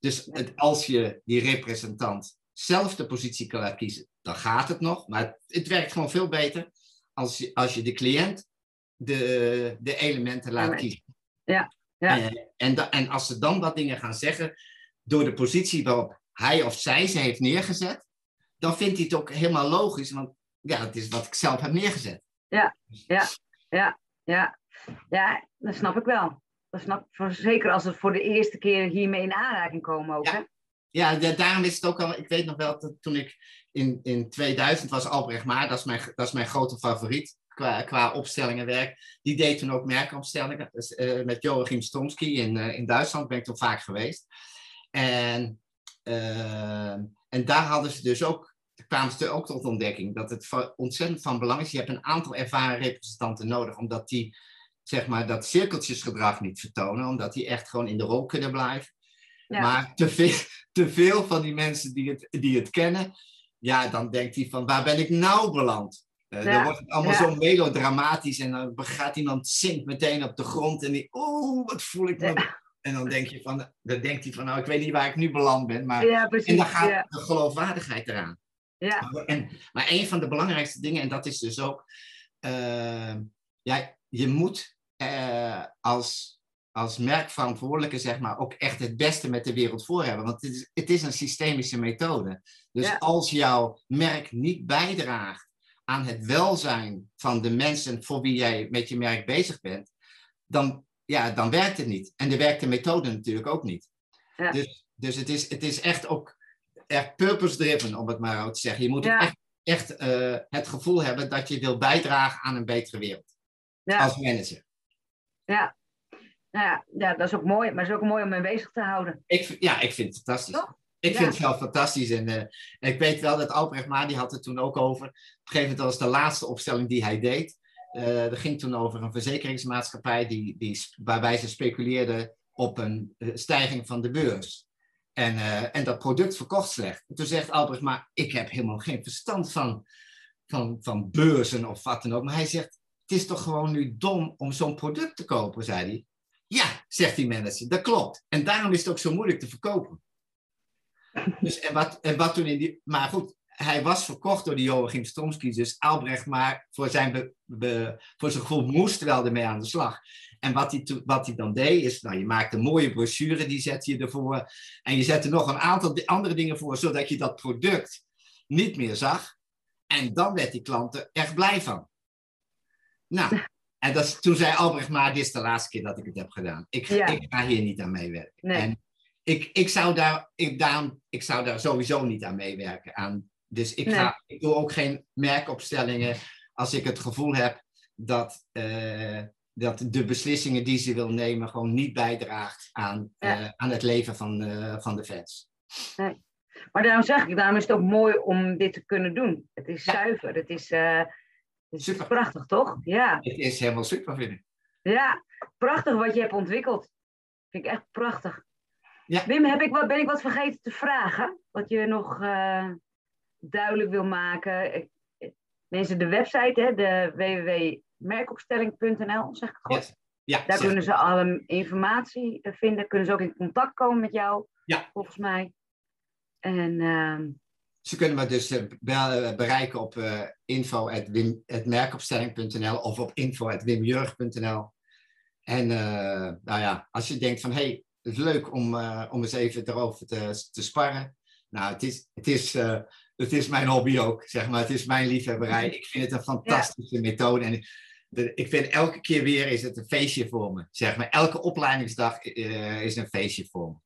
Dus het, als je die representant zelf de positie kan laten kiezen, dan gaat het nog. Maar het, het werkt gewoon veel beter als je, als je de cliënt de, de elementen laat kiezen. Ja, ja. En, en, da, en als ze dan wat dingen gaan zeggen, door de positie waarop hij of zij ze heeft neergezet, dan vindt hij het ook helemaal logisch, want ja, het is wat ik zelf heb neergezet. Ja, ja ja, ja. Ja, dat snap ik wel. Dat snap ik, zeker als het voor de eerste keer hiermee in aanraking komen ook, ja. hè? Ja, daarom is het ook al... Ik weet nog wel, dat toen ik in, in 2000 was Albrecht Maar, dat is mijn, dat is mijn grote favoriet qua, qua opstellingenwerk. Die deed toen ook merkopstellingen dus, uh, met Joachim Stromsky in, uh, in Duitsland. Ben ik toen vaak geweest. En, uh, en daar hadden ze dus ook kwamen ze ook tot ontdekking dat het ontzettend van belang is. Je hebt een aantal ervaren representanten nodig, omdat die zeg maar, dat cirkeltjesgedrag niet vertonen, omdat die echt gewoon in de rol kunnen blijven. Ja. Maar te veel, te veel van die mensen die het, die het kennen, ja, dan denkt hij van waar ben ik nou beland? Uh, ja. Dan wordt het allemaal ja. zo melodramatisch en dan gaat iemand zinkt meteen op de grond en die, oeh, wat voel ik me. En dan denk je van, dan denkt hij van, nou, ik weet niet waar ik nu beland ben, maar ja, precies, en dan gaat de geloofwaardigheid eraan. Ja. En, maar een van de belangrijkste dingen, en dat is dus ook, uh, ja, je moet uh, als, als merkverantwoordelijke, zeg maar, ook echt het beste met de wereld voor hebben. Want het is, het is een systemische methode. Dus ja. als jouw merk niet bijdraagt aan het welzijn van de mensen voor wie jij met je merk bezig bent, dan, ja, dan werkt het niet. En dan werkt de methode natuurlijk ook niet. Ja. Dus, dus het, is, het is echt ook echt purpose-driven, om het maar zo te zeggen. Je moet ja. echt, echt uh, het gevoel hebben dat je wil bijdragen aan een betere wereld. Ja. Als manager. Ja. Nou ja, ja, dat is ook mooi. Maar het is ook mooi om mee bezig te houden. Ik, ja, ik vind het fantastisch. Toch? Ik Ja. vind het zelf fantastisch. En uh, ik weet wel dat Albrecht Maar, die had het toen ook over. Op een gegeven moment was de laatste opstelling die hij deed. Uh, dat ging toen over een verzekeringsmaatschappij die, die, waarbij ze speculeerden op een stijging van de beurs. En, eh, en dat product verkocht slecht. En toen zegt Albrecht, maar ik heb helemaal geen verstand van, van, van beurzen of wat dan ook. Maar hij zegt, het is toch gewoon nu dom om zo'n product te kopen, zei hij. Ja, zegt die manager, dat klopt. En daarom is het ook zo moeilijk te verkopen. Dus, en wat, en wat toen in die, maar goed, hij was verkocht door die Joachim Stromski, dus Albrecht maar voor zijn, be, be, voor zijn gevoel moest wel ermee aan de slag. En wat hij, wat hij dan deed is, nou, je maakt een mooie brochure, die zet je ervoor. En je zet er nog een aantal andere dingen voor, zodat je dat product niet meer zag. En dan werd die klant er echt blij van. Nou, en dat, toen zei Albrecht, maar dit is de laatste keer dat ik het heb gedaan. Ik, Ja. ik ga hier niet aan meewerken. Nee. En ik, ik, zou daar, ik, daarom, ik zou daar sowieso niet aan meewerken. Aan, dus ik, ga, ik doe ook geen merkopstellingen als ik het gevoel heb dat, eh, dat de beslissingen die ze wil nemen gewoon niet bijdraagt aan, Ja. eh, aan het leven van, eh, van de fans. Maar daarom zeg ik, daarom is het ook mooi om dit te kunnen doen. Het is Ja. zuiver, het is, het is Super. prachtig, toch? Ja. Het is helemaal super, vind ik. ja, prachtig wat je hebt ontwikkeld. Vind ik echt prachtig. Ja. Wim, heb ik wat, ben ik wat vergeten te vragen? Wat je nog duidelijk wil maken? Mensen, de website, hè, de www.merkopstelling.nl, zeg ik goed? Yes. Ja, Daar kunnen ze alle informatie eh, vinden. Kunnen ze ook in contact komen met jou, Ja. volgens mij. En ehm, Ze kunnen me dus eh, eh, bereiken op uh, info.merkopstelling.nl of op info.wimjurg.nl. En eh, nou ja, als je denkt van hé, hey, het is leuk om, eh, om eens even erover te, te sparren. Nou, het is, het, is, eh, het is mijn hobby ook, zeg maar. Het is mijn liefhebberij. Ik vind het een fantastische methode. En de, ik vind elke keer weer is het een feestje voor me. Zeg maar, elke opleidingsdag eh, is een feestje voor me.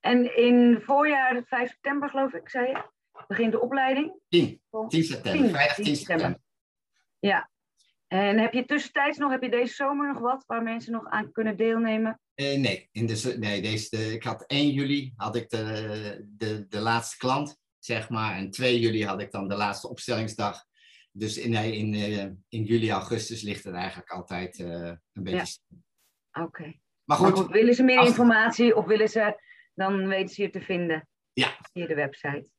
En in voorjaar, 5 september geloof ik, zei je, begint de opleiding. 10, 10 september, 10, vrijdag 10 10 september. Ja. En heb je tussentijds nog, heb je deze zomer nog wat waar mensen nog aan kunnen deelnemen? Eh, nee, in de, nee deze, de, ik had 1 juli had ik de, de, de laatste klant, zeg maar. En 2 juli had ik dan de laatste opstellingsdag. Dus in, nee, in, eh, in juli, augustus ligt het eigenlijk altijd eh, een beetje Ja. stil. Oké. Maar Maar goed, willen ze meer informatie of willen ze, dan weten ze je te vinden. Ja. Via de website.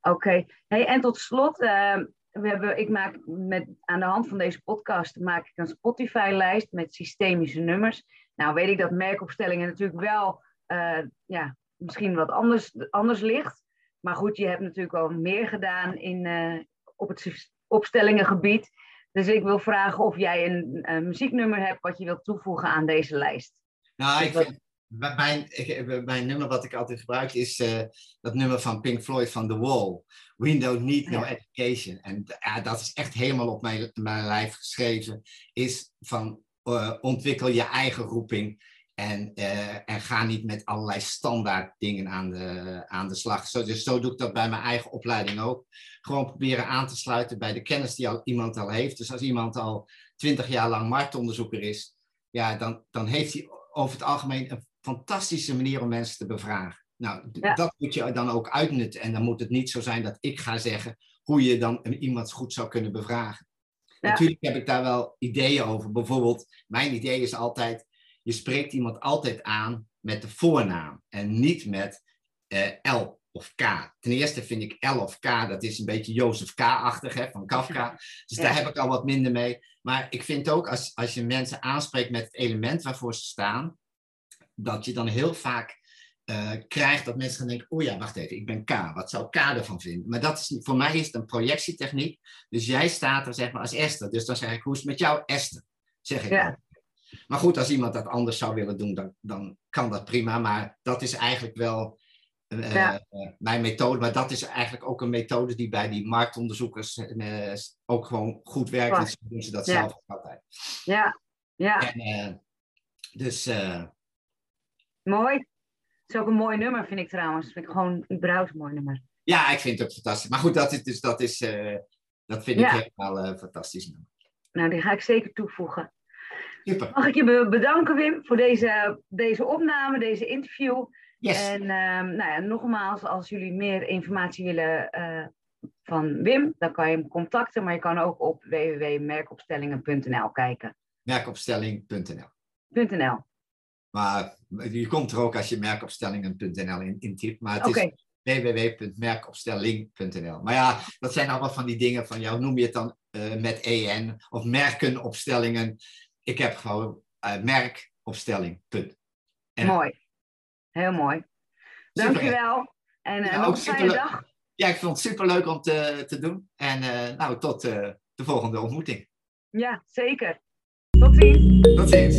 Oké. Hey, en tot slot, eh, we hebben, ik maak met, aan de hand van deze podcast maak ik een Spotify-lijst met systemische nummers. Nou weet ik dat merkopstellingen natuurlijk wel eh, ja, misschien wat anders, anders ligt. Maar goed, je hebt natuurlijk al meer gedaan in, eh, op het opstellingengebied. Dus ik wil vragen of jij een, een muzieknummer hebt wat je wilt toevoegen aan deze lijst. nou, ik wat- vind, mijn, ik, mijn nummer wat ik altijd gebruik is eh, dat nummer van Pink Floyd van The Wall. We don't need no education. En ja, dat is echt helemaal op mijn, mijn lijf geschreven. Is van eh, ontwikkel je eigen roeping. En, eh, en ga niet met allerlei standaard dingen aan de, aan de slag. Zo, dus zo doe ik dat bij mijn eigen opleiding ook. Gewoon proberen aan te sluiten bij de kennis die al, iemand al heeft. Dus als iemand al twintig jaar lang marktonderzoeker is, ja, dan, dan heeft hij over het algemeen een fantastische manier om mensen te bevragen. Nou, Ja. dat moet je dan ook uitnutten. En dan moet het niet zo zijn dat ik ga zeggen hoe je dan iemand goed zou kunnen bevragen. Ja. Natuurlijk heb ik daar wel ideeën over. Bijvoorbeeld, mijn idee is altijd, je spreekt iemand altijd aan met de voornaam en niet met eh, L of K. Ten eerste vind ik L of K, dat is een beetje Jozef K-achtig hè, van Kafka. Dus daar heb ik al wat minder mee. Maar ik vind ook, als, als je mensen aanspreekt met het element waarvoor ze staan, dat je dan heel vaak eh, krijgt dat mensen gaan denken, oh ja, wacht even, ik ben K. Wat zou K ervan vinden? Maar dat is, voor mij is het een projectietechniek. Dus jij staat er zeg maar als Esther. Dus dan zeg ik, hoe is het met jou Esther? Zeg ik Ja. Maar goed, als iemand dat anders zou willen doen, dan, dan kan dat prima. Maar dat is eigenlijk wel eh, Ja. eh, mijn methode. Maar dat is eigenlijk ook een methode die bij die marktonderzoekers eh, ook gewoon goed werkt. Zo doen ze dat Ja. zelf ook altijd. Ja, ja, En, dus mooi. Het is ook een mooi nummer, vind ik trouwens. Vind ik gewoon überhaupt een mooi nummer. ja, ik vind het ook fantastisch. Maar goed, dat, is, dus, dat, is, dat vind Ja. ik helemaal fantastisch. Nou, die ga ik zeker toevoegen. Super. Mag ik je be- bedanken, Wim, voor deze, deze opname, deze interview. Yes. En ehm, nou ja, nogmaals, als jullie meer informatie willen eh, van Wim, dan kan je hem contacten. Maar je kan ook op www.merkopstellingen.nl kijken. Merkopstelling.nl. .nl. Maar je komt er ook als je merkopstellingen.nl in, intypt. Maar het is www.merkopstelling.nl. Maar ja, dat zijn allemaal van die dingen van, jou noem je het dan eh, met EN of merkenopstellingen. Ik heb gewoon eh, merkopstelling.nl. mooi. Heel mooi. Dankjewel. En eh, Ja, nog ook een fijne dag. Ja, ik vond het superleuk om te, te doen. En eh, nou, tot de volgende ontmoeting. Ja, zeker. Tot ziens. Tot ziens.